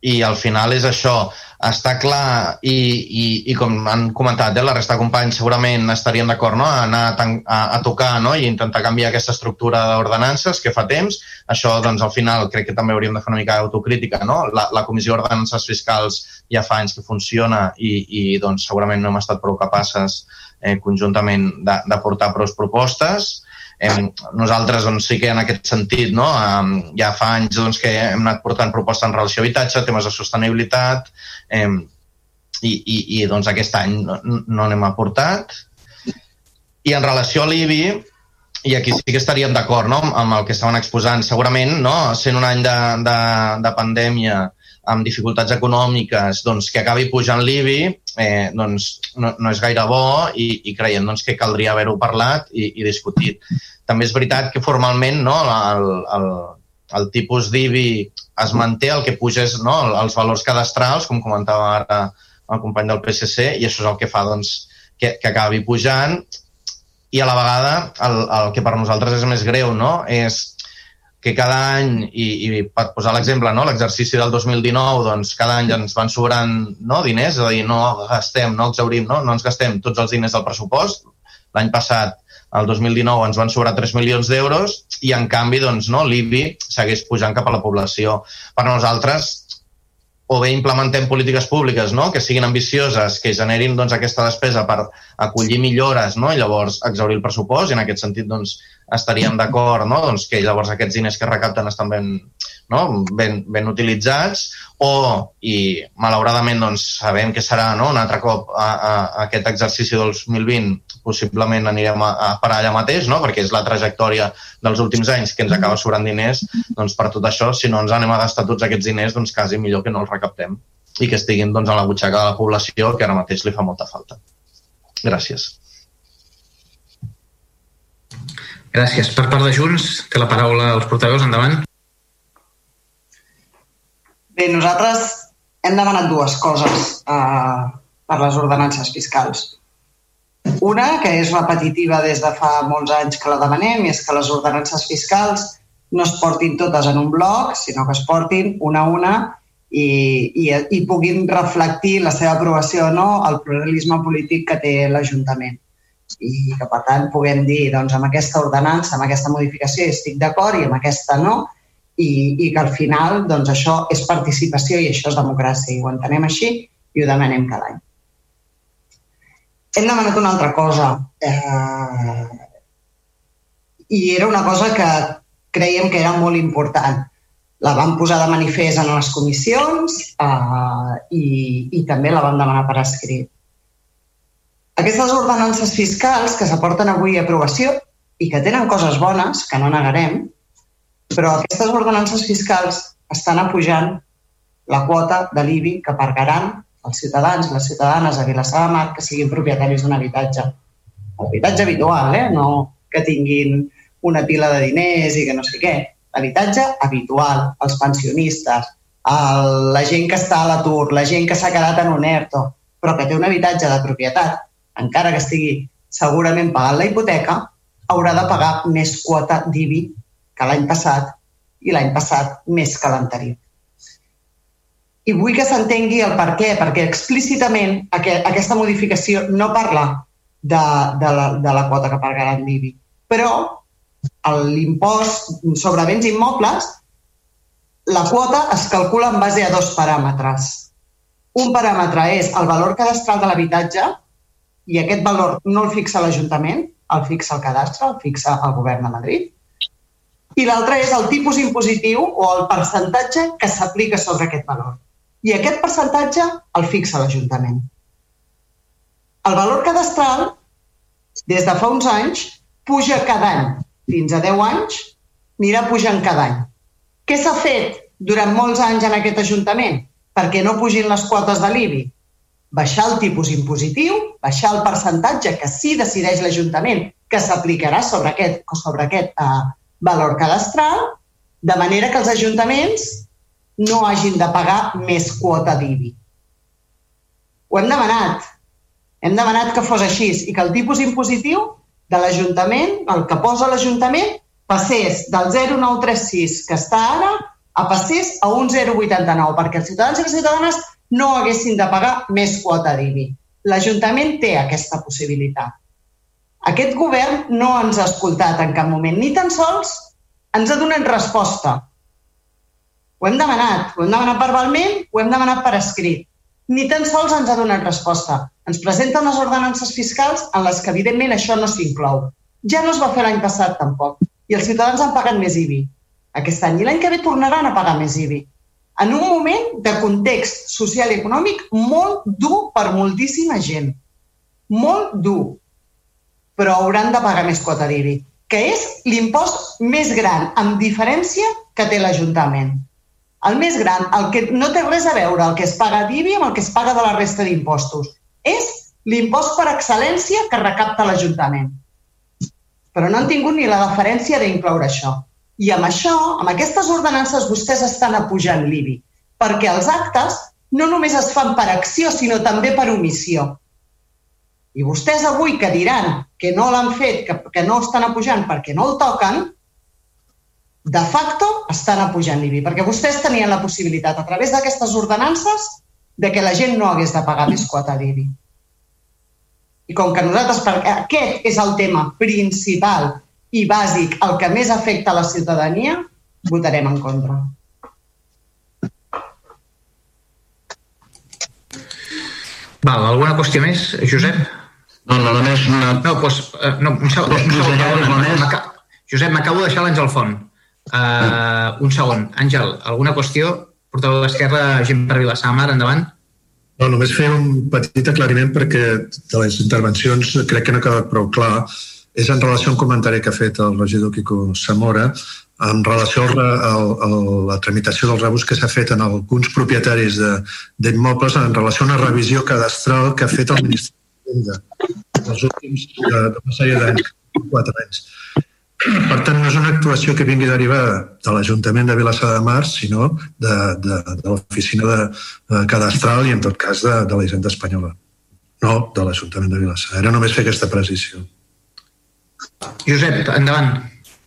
i al final és això, està clar i, i, i com han comentat eh, la resta de companys segurament estaríem d'acord no? a anar a, a, a tocar no? i intentar canviar aquesta estructura d'ordenances que fa temps. Això doncs al final crec que també hauríem de fer una mica d'autocrítica. No? La, la Comissió d'Ordenances Fiscals ja fa anys que funciona i, i doncs segurament no hem estat prou capaces eh, conjuntament de, de portar prou propostes hem, nosaltres doncs, sí que en aquest sentit no, eh, ja fa anys doncs, que hem anat portant propostes en relació a habitatge, temes de sostenibilitat, eh, i, i, i doncs aquest any no, no n'hem aportat. I en relació a l'IBI, i aquí sí que estaríem d'acord no, amb el que estaven exposant. Segurament, no, sent un any de, de, de pandèmia, amb dificultats econòmiques, doncs, que acabi pujant l'IBI, eh, doncs, no, no és gaire bo i, i creiem doncs, que caldria haver-ho parlat i, i discutit. També és veritat que formalment no, el, el, el tipus d'IBI es manté, el que puja és no, els valors cadastrals, com comentava ara el company del PSC, i això és el que fa doncs, que, que acabi pujant i a la vegada el, el que per nosaltres és més greu no? és que cada any, i, i per posar l'exemple, no? l'exercici del 2019, doncs cada any ens van sobrant no, diners, és a dir, no gastem, no exaurim, no, no ens gastem tots els diners del pressupost. L'any passat, el 2019, ens van sobrar 3 milions d'euros i, en canvi, doncs, no, l'IBI segueix pujant cap a la població. Per nosaltres, o bé implementem polítiques públiques no? que siguin ambicioses, que generin doncs, aquesta despesa per acollir millores no? i llavors exaurir el pressupost i en aquest sentit doncs, estaríem d'acord no? doncs, que llavors aquests diners que recapten estan ben, no? ben, ben utilitzats o, i malauradament doncs, sabem que serà no? un altre cop a, a, a aquest exercici del 2020 possiblement anirem a, a parar allà mateix, no? perquè és la trajectòria dels últims anys que ens acaba sobrant diners, doncs per tot això, si no ens anem a gastar tots aquests diners, doncs quasi millor que no els recaptem i que estiguin doncs, a la butxaca de la població, que ara mateix li fa molta falta. Gràcies. Gràcies. Per part de Junts, té la paraula els portaveus. Endavant. Bé, nosaltres hem demanat dues coses eh, per les ordenances fiscals. Una, que és repetitiva des de fa molts anys que la demanem, i és que les ordenances fiscals no es portin totes en un bloc, sinó que es portin una a una i, i, i puguin reflectir la seva aprovació o no al pluralisme polític que té l'Ajuntament. I que, per tant, puguem dir, doncs, amb aquesta ordenança, amb aquesta modificació estic d'acord i amb aquesta no, i, i que al final doncs, això és participació i això és democràcia. I ho entenem així i ho demanem cada any. Hem demanat una altra cosa. Eh, I era una cosa que creiem que era molt important. La vam posar de manifest en les comissions eh, i, i també la vam demanar per escrit. Aquestes ordenances fiscals que s'aporten avui a aprovació i que tenen coses bones, que no negarem, però aquestes ordenances fiscals estan apujant la quota de l'IBI que pagaran els ciutadans i les ciutadanes a Vilassar de Mar que siguin propietaris d'un habitatge. L'habitatge habitual, eh? no que tinguin una pila de diners i que no sé què. L'habitatge habitual, els pensionistes, el, la gent que està a l'atur, la gent que s'ha quedat en un ERTO, però que té un habitatge de propietat, encara que estigui segurament pagant la hipoteca, haurà de pagar més quota d'IBI que l'any passat i l'any passat més que l'anterior. I vull que s'entengui el per què, perquè explícitament aquesta modificació no parla de, de, la, de la quota que pagaran l'IBI, però l'impost sobre béns immobles, la quota es calcula en base a dos paràmetres. Un paràmetre és el valor cadastral de l'habitatge i aquest valor no el fixa l'Ajuntament, el fixa el cadastre, el fixa el govern de Madrid i l'altre és el tipus impositiu o el percentatge que s'aplica sobre aquest valor. I aquest percentatge el fixa l'Ajuntament. El valor cadastral, des de fa uns anys, puja cada any. Fins a 10 anys anirà pujant cada any. Què s'ha fet durant molts anys en aquest Ajuntament? Perquè no pugin les quotes de l'IBI. Baixar el tipus impositiu, baixar el percentatge que sí decideix l'Ajuntament que s'aplicarà sobre aquest, sobre aquest eh, valor cadastral, de manera que els ajuntaments no hagin de pagar més quota d'IBI. Ho hem demanat. Hem demanat que fos així i que el tipus impositiu de l'Ajuntament, el que posa l'Ajuntament, passés del 0,936 que està ara a passés a un 0,89 perquè els ciutadans i les ciutadanes no haguessin de pagar més quota d'IBI. L'Ajuntament té aquesta possibilitat. Aquest govern no ens ha escoltat en cap moment, ni tan sols ens ha donat resposta. Ho hem demanat, ho hem demanat verbalment, ho hem demanat per escrit. Ni tan sols ens ha donat resposta. Ens presenta unes ordenances fiscals en les que, evidentment, això no s'inclou. Ja no es va fer l'any passat, tampoc. I els ciutadans han pagat més IBI aquest any. I l'any que ve tornaran a pagar més IBI. En un moment de context social i econòmic molt dur per moltíssima gent. Molt dur però hauran de pagar més quota d'IBI, que és l'impost més gran, amb diferència, que té l'Ajuntament. El més gran, el que no té res a veure el que es paga d'IBI amb el que es paga de la resta d'impostos. És l'impost per excel·lència que recapta l'Ajuntament. Però no han tingut ni la deferència d'incloure això. I amb això, amb aquestes ordenances, vostès estan apujant l'IBI, perquè els actes no només es fan per acció, sinó també per omissió. I vostès avui que diran que no l'han fet, que, que no estan apujant perquè no el toquen, de facto estan apujant l'IBI, perquè vostès tenien la possibilitat, a través d'aquestes ordenances, de que la gent no hagués de pagar més quota d'IBI. I com que nosaltres, perquè aquest és el tema principal i bàsic, el que més afecta a la ciutadania, votarem en contra. Val, alguna qüestió més, Josep? No, no, només una... No, doncs, uh, no, un segon. Un segon, segon Josep, m'acabo de deixar l'Àngel Font. Uh, un segon. Àngel, alguna qüestió? Portaveu d'Esquerra, gent per Vilassar Mar, endavant. No, només fer un petit aclariment perquè de les intervencions crec que no ha quedat prou clar. És en relació a un comentari que ha fet el regidor Quico Zamora en relació a la tramitació dels rebus que s'ha fet en alguns propietaris d'immobles en relació a una revisió cadastral que ha fet el Ministeri d'Hisenda dels últims de, de una sèrie d'anys, quatre anys. Per tant, no és una actuació que vingui derivada de l'Ajuntament de Vilassar de Mar, sinó de, de, de l'oficina de, de cadastral i, en tot cas, de, de la Hisenda Espanyola. No de l'Ajuntament de Vilassar. Era només fer aquesta precisió. Josep, endavant.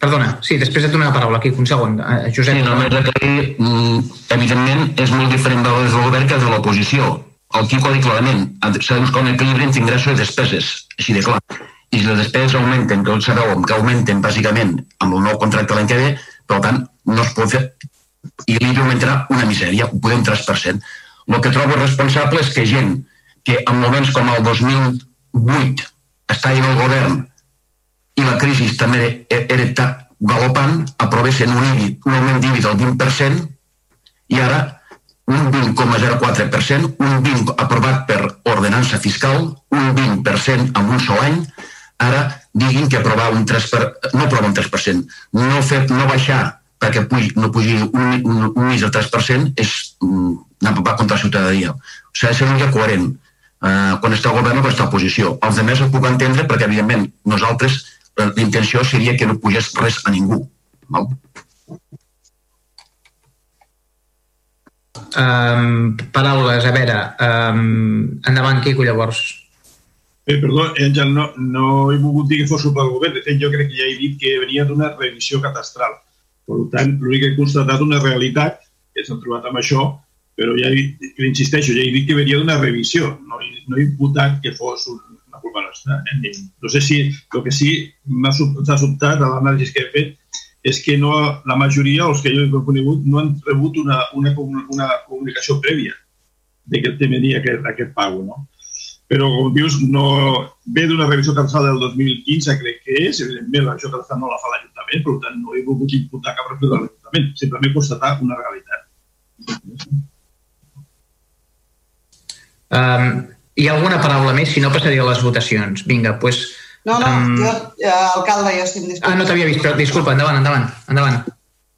Perdona, sí, després et dono la paraula, aquí, un segon. Uh, Josep, Sí, només aclarir, mm, evidentment, és molt diferent de des del govern que de l'oposició. El Quico ha dit clarament, s'ha de buscar un equilibri entre ingressos i despeses, així de clar. I les despeses augmenten, tots sabeu que augmenten bàsicament amb el nou contracte l'any que ve, per tant, no es pot fer i l'IBI augmentarà una misèria, ho podem 3%. El que trobo responsable és que gent que en moments com el 2008 està en el govern i la crisi també era tan galopant, aprovessin un, IBI, un augment d'IBI del 20% i ara un 20,04%, un 20% aprovat per ordenança fiscal, un 20% en un sol any, ara diguin que aprovar un 3%, per, no aprovar un 3%, no, fer, no baixar perquè pugi, no pugi un, un, un mig del 3% és mm, va contra la ciutadania. O sigui, ser una mica coherent eh, quan està al govern o quan està a oposició. Els altres ho puc entendre perquè, evidentment, nosaltres eh, la intenció seria que no pugés res a ningú. Val? Um, paraules, a veure, um, endavant, Quico, llavors. Eh, perdó, Àngel, no, no he volgut dir que fos pel govern. De fet, jo crec que ja he dit que venia d'una revisió catastral. Per tant, l'únic que he constatat una realitat, que s'ha trobat amb això, però ja he, que insisteixo, ja he dit que venia d'una revisió. No, no he imputat que fos un- una culpa nostra. Eh? No sé si el que sí m'ha sobtat a l'anàlisi que he fet és que no, la majoria, els que jo he conegut, no han rebut una, una, una comunicació prèvia de que tenia aquest, aquest pago. No? Però, com dius, no, ve d'una revisió cansada del 2015, crec que és, evidentment, la revisió cansada no la fa l'Ajuntament, per tant, no he volgut imputar cap respecte a l'Ajuntament, simplement constatar una realitat. Um, hi ha alguna paraula més? Si no, passaria a les votacions. Vinga, doncs... Pues, No, no, um, jo, eh, alcalde, jo estic disculpa. Ah, no t'havia vist, però disculpa, endavant, endavant, endavant.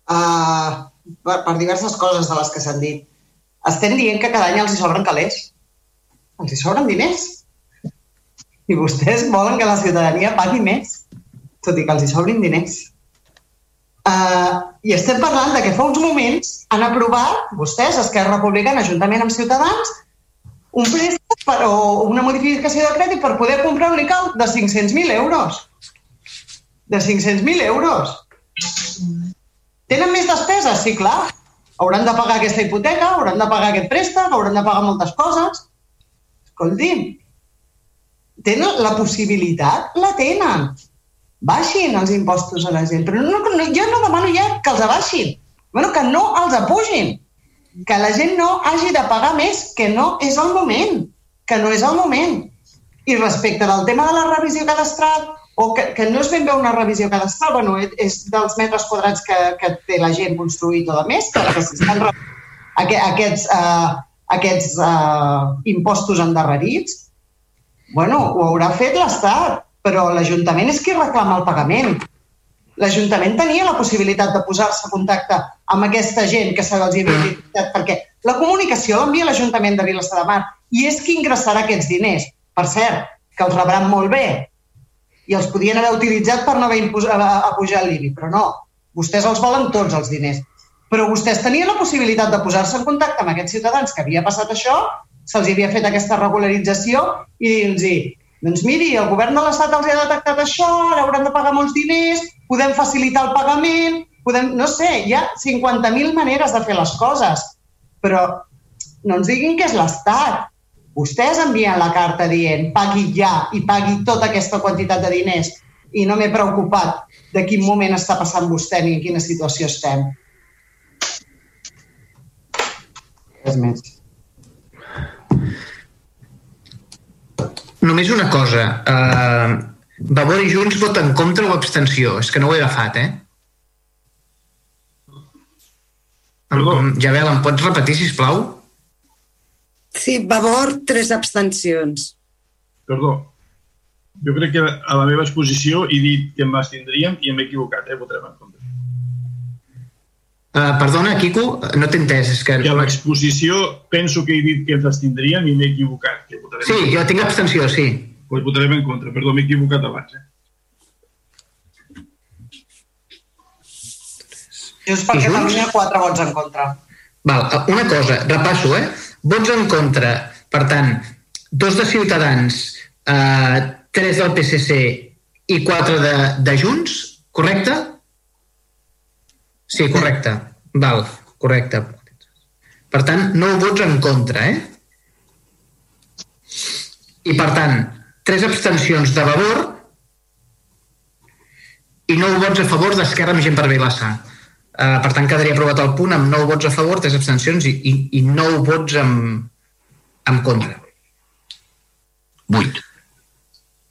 Uh, per, per diverses coses de les que s'han dit. Estem dient que cada any els hi sobren calés. Els hi sobren diners. I vostès volen que la ciutadania pagui més, tot i que els hi sobrin diners. Uh, I estem parlant de que fa uns moments han aprovat, vostès, Esquerra Republicana, juntament amb Ciutadans, un préstec per, o una modificació de crèdit per poder comprar un lical de 500.000 euros. De 500.000 euros. Tenen més despeses? Sí, clar. Hauran de pagar aquesta hipoteca, hauran de pagar aquest préstec, hauran de pagar moltes coses. Escolti'm, tenen la possibilitat? La tenen. Baixin els impostos a la gent. Però no, no, jo no demano ja que els abaixin. Bueno, que no els apugin. Que la gent no hagi de pagar més, que no és el moment. Que no és el moment. I respecte del tema de la revisió cadastral, o que, que no és ben bé una revisió cadastral, bueno, és- dels metres quadrats que, que té la gent construït o de més, que, que s'estan aquests, uh, aquests uh, impostos endarrerits, bueno, ho haurà fet l'Estat, però l'Ajuntament és qui reclama el pagament. L'Ajuntament tenia la possibilitat de posar-se en contacte amb aquesta gent que se'ls havia dit, perquè la comunicació l'envia l'Ajuntament de Vilassar de Mar i és qui ingressarà aquests diners. Per cert, que els rebran molt bé i els podien haver utilitzat per no haver impos- a, pujar l'IBI, però no. Vostès els volen tots, els diners. Però vostès tenien la possibilitat de posar-se en contacte amb aquests ciutadans que havia passat això, se'ls havia fet aquesta regularització i dir-los doncs miri, el govern de l'Estat els ha detectat això, ara hauran de pagar molts diners, podem facilitar el pagament, podem... no sé, hi ha 50.000 maneres de fer les coses, però no ens diguin que és l'Estat. Vostès envien la carta dient pagui ja i pagui tota aquesta quantitat de diners i no m'he preocupat de quin moment està passant vostè ni en quina situació estem. Res més. Només una cosa. Uh, Vavor i Junts voten contra o abstenció? És que no ho he agafat, eh? Em, Javel, em pots repetir, si plau? Sí, Vavor, tres abstencions. Perdó. Jo crec que a la meva exposició he dit que em abstindríem i m'he equivocat, eh? Votarem en contra. Uh, perdona, Quico, no t'he entès. És que... Que a l'exposició penso que he dit que ens abstindríem i m'he equivocat. Que Sí, jo tinc abstenció, sí. Pues votarem en contra. Perdó, m'he equivocat abans. Eh? Junts per I? Catalunya, quatre vots en contra. Val, una cosa, repasso, eh? Vots en contra, per tant, dos de Ciutadans, eh, tres del PSC i quatre de, de Junts, correcte? Sí, correcte. Val, correcte. Per tant, nou vots en contra, eh? I per tant, tres abstencions de Vavor i nou vots a favor d'Esquerra amb gent per Vilassar. Uh, per tant, quedaria aprovat el punt amb 9 vots a favor, 3 abstencions i, i, i 9 vots en, en contra. 8.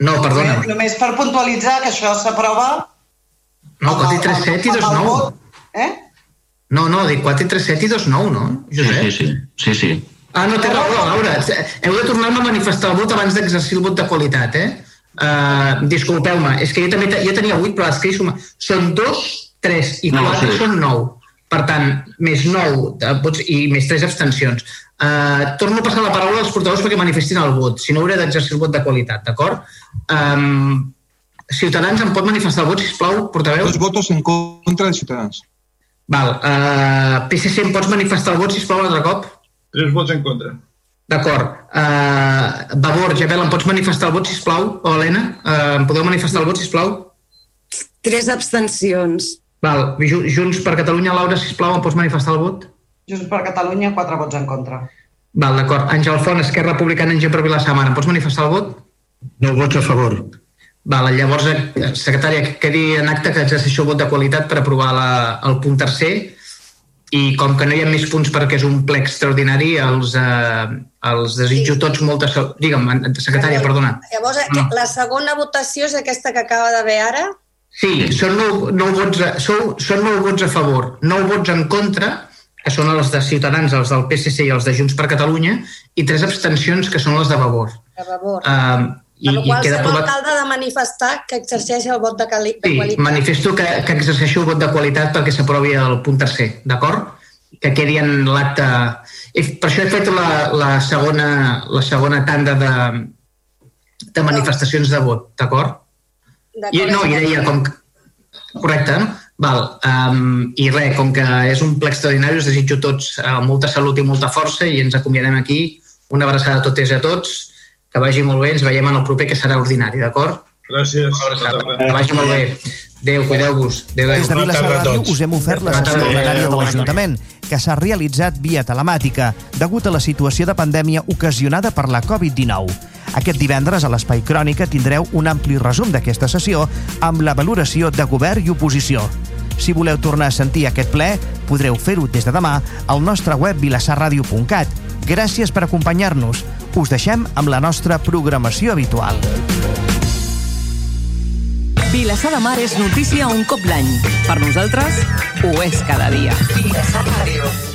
No, perdona. Només, per puntualitzar que això s'aprova... No, 4 i 3, 7 i 2, 9. Eh? No, no, dic 4 i 3, 7 i 2, 9, no? Josep? Sí, sí, sí. sí. Ah, no, té raó, Laura. Heu de tornar-me a manifestar el vot abans d'exercir el vot de qualitat, eh? Uh, Disculpeu-me, és que jo també jo tenia 8, però les que hi suma... Són 2, 3 i No, 4 sí. són 9. Per tant, més 9 de vots i més 3 abstencions. Uh, torno a passar la paraula als portadors perquè manifestin el vot, si no hauré d'exercir el vot de qualitat, d'acord? Um, Ciutadans em pot manifestar el vot, sisplau, portaveu? Dos votos en contra de Ciutadans. Val. Uh, PSC, em pots manifestar el vot, sisplau, un altre cop? Tres vots en contra. D'acord. Uh, Vavor, Jabel, em pots manifestar el vot, sisplau? O Helena, uh, em podeu manifestar el vot, sisplau? Tres abstencions. Val. Ju- Junts per Catalunya, Laura, sisplau, em pots manifestar el vot? Junts per Catalunya, quatre vots en contra. Val, d'acord. Àngel Font, Esquerra Republicana, en gent per Vilassar em pots manifestar el vot? No vots a favor. Val, llavors, eh, secretària, que quedi en acte que exerceixo el vot de qualitat per aprovar la, el punt tercer i com que no hi ha més punts perquè és un ple extraordinari, els, eh, els desitjo tots molta. Digue'm, secretària, perdona. Llavors, No. la segona votació és aquesta que acaba d'haver ara? Sí, són nou, nou vots a, sou, són nou vots a favor, nou vots en contra, que són els de Ciutadans, els del PSC i els de Junts per Catalunya, i tres abstencions, que són les de Vavor. A favor. Uh, i, per la qual queda cosa l'alcalde de manifestar que exerceix el vot de, cali de Sí, qualitat. manifesto que, que exerceixo el vot de qualitat perquè s'aprovi el punt tercer, d'acord? Que quedi en l'acte... Per això he fet la, la, segona, la segona tanda de, de manifestacions de vot, d'acord? I, no, i deia com... Correcte, no? Val. Um, I res, com que és un ple extraordinari, us desitjo tots uh, molta salut i molta força i ens acomiadem aquí. Una abraçada a totes i a tots. Que vagi molt bé, ens veiem en el proper, que serà ordinari, d'acord? Gràcies. Que vagi molt bé. Adéu, cuideu-vos. Adéu, adéu. Des de Vilassar Ràdio us hem ofert la sessió plenària de l'Ajuntament, que s'ha realitzat via telemàtica, degut a la situació de pandèmia ocasionada per la Covid-19. Aquest divendres a l'Espai Crònica tindreu un ampli resum d'aquesta sessió amb la valoració de govern i oposició. Si voleu tornar a sentir aquest ple, podreu fer-ho des de demà al nostre web vilassarradio.cat. Gràcies per acompanyar-nos. Us deixem amb la nostra programació habitual. Vilassar de Mar és notícia un cop l'any. Per nosaltres, ho és cada dia. Vilassar Ràdio.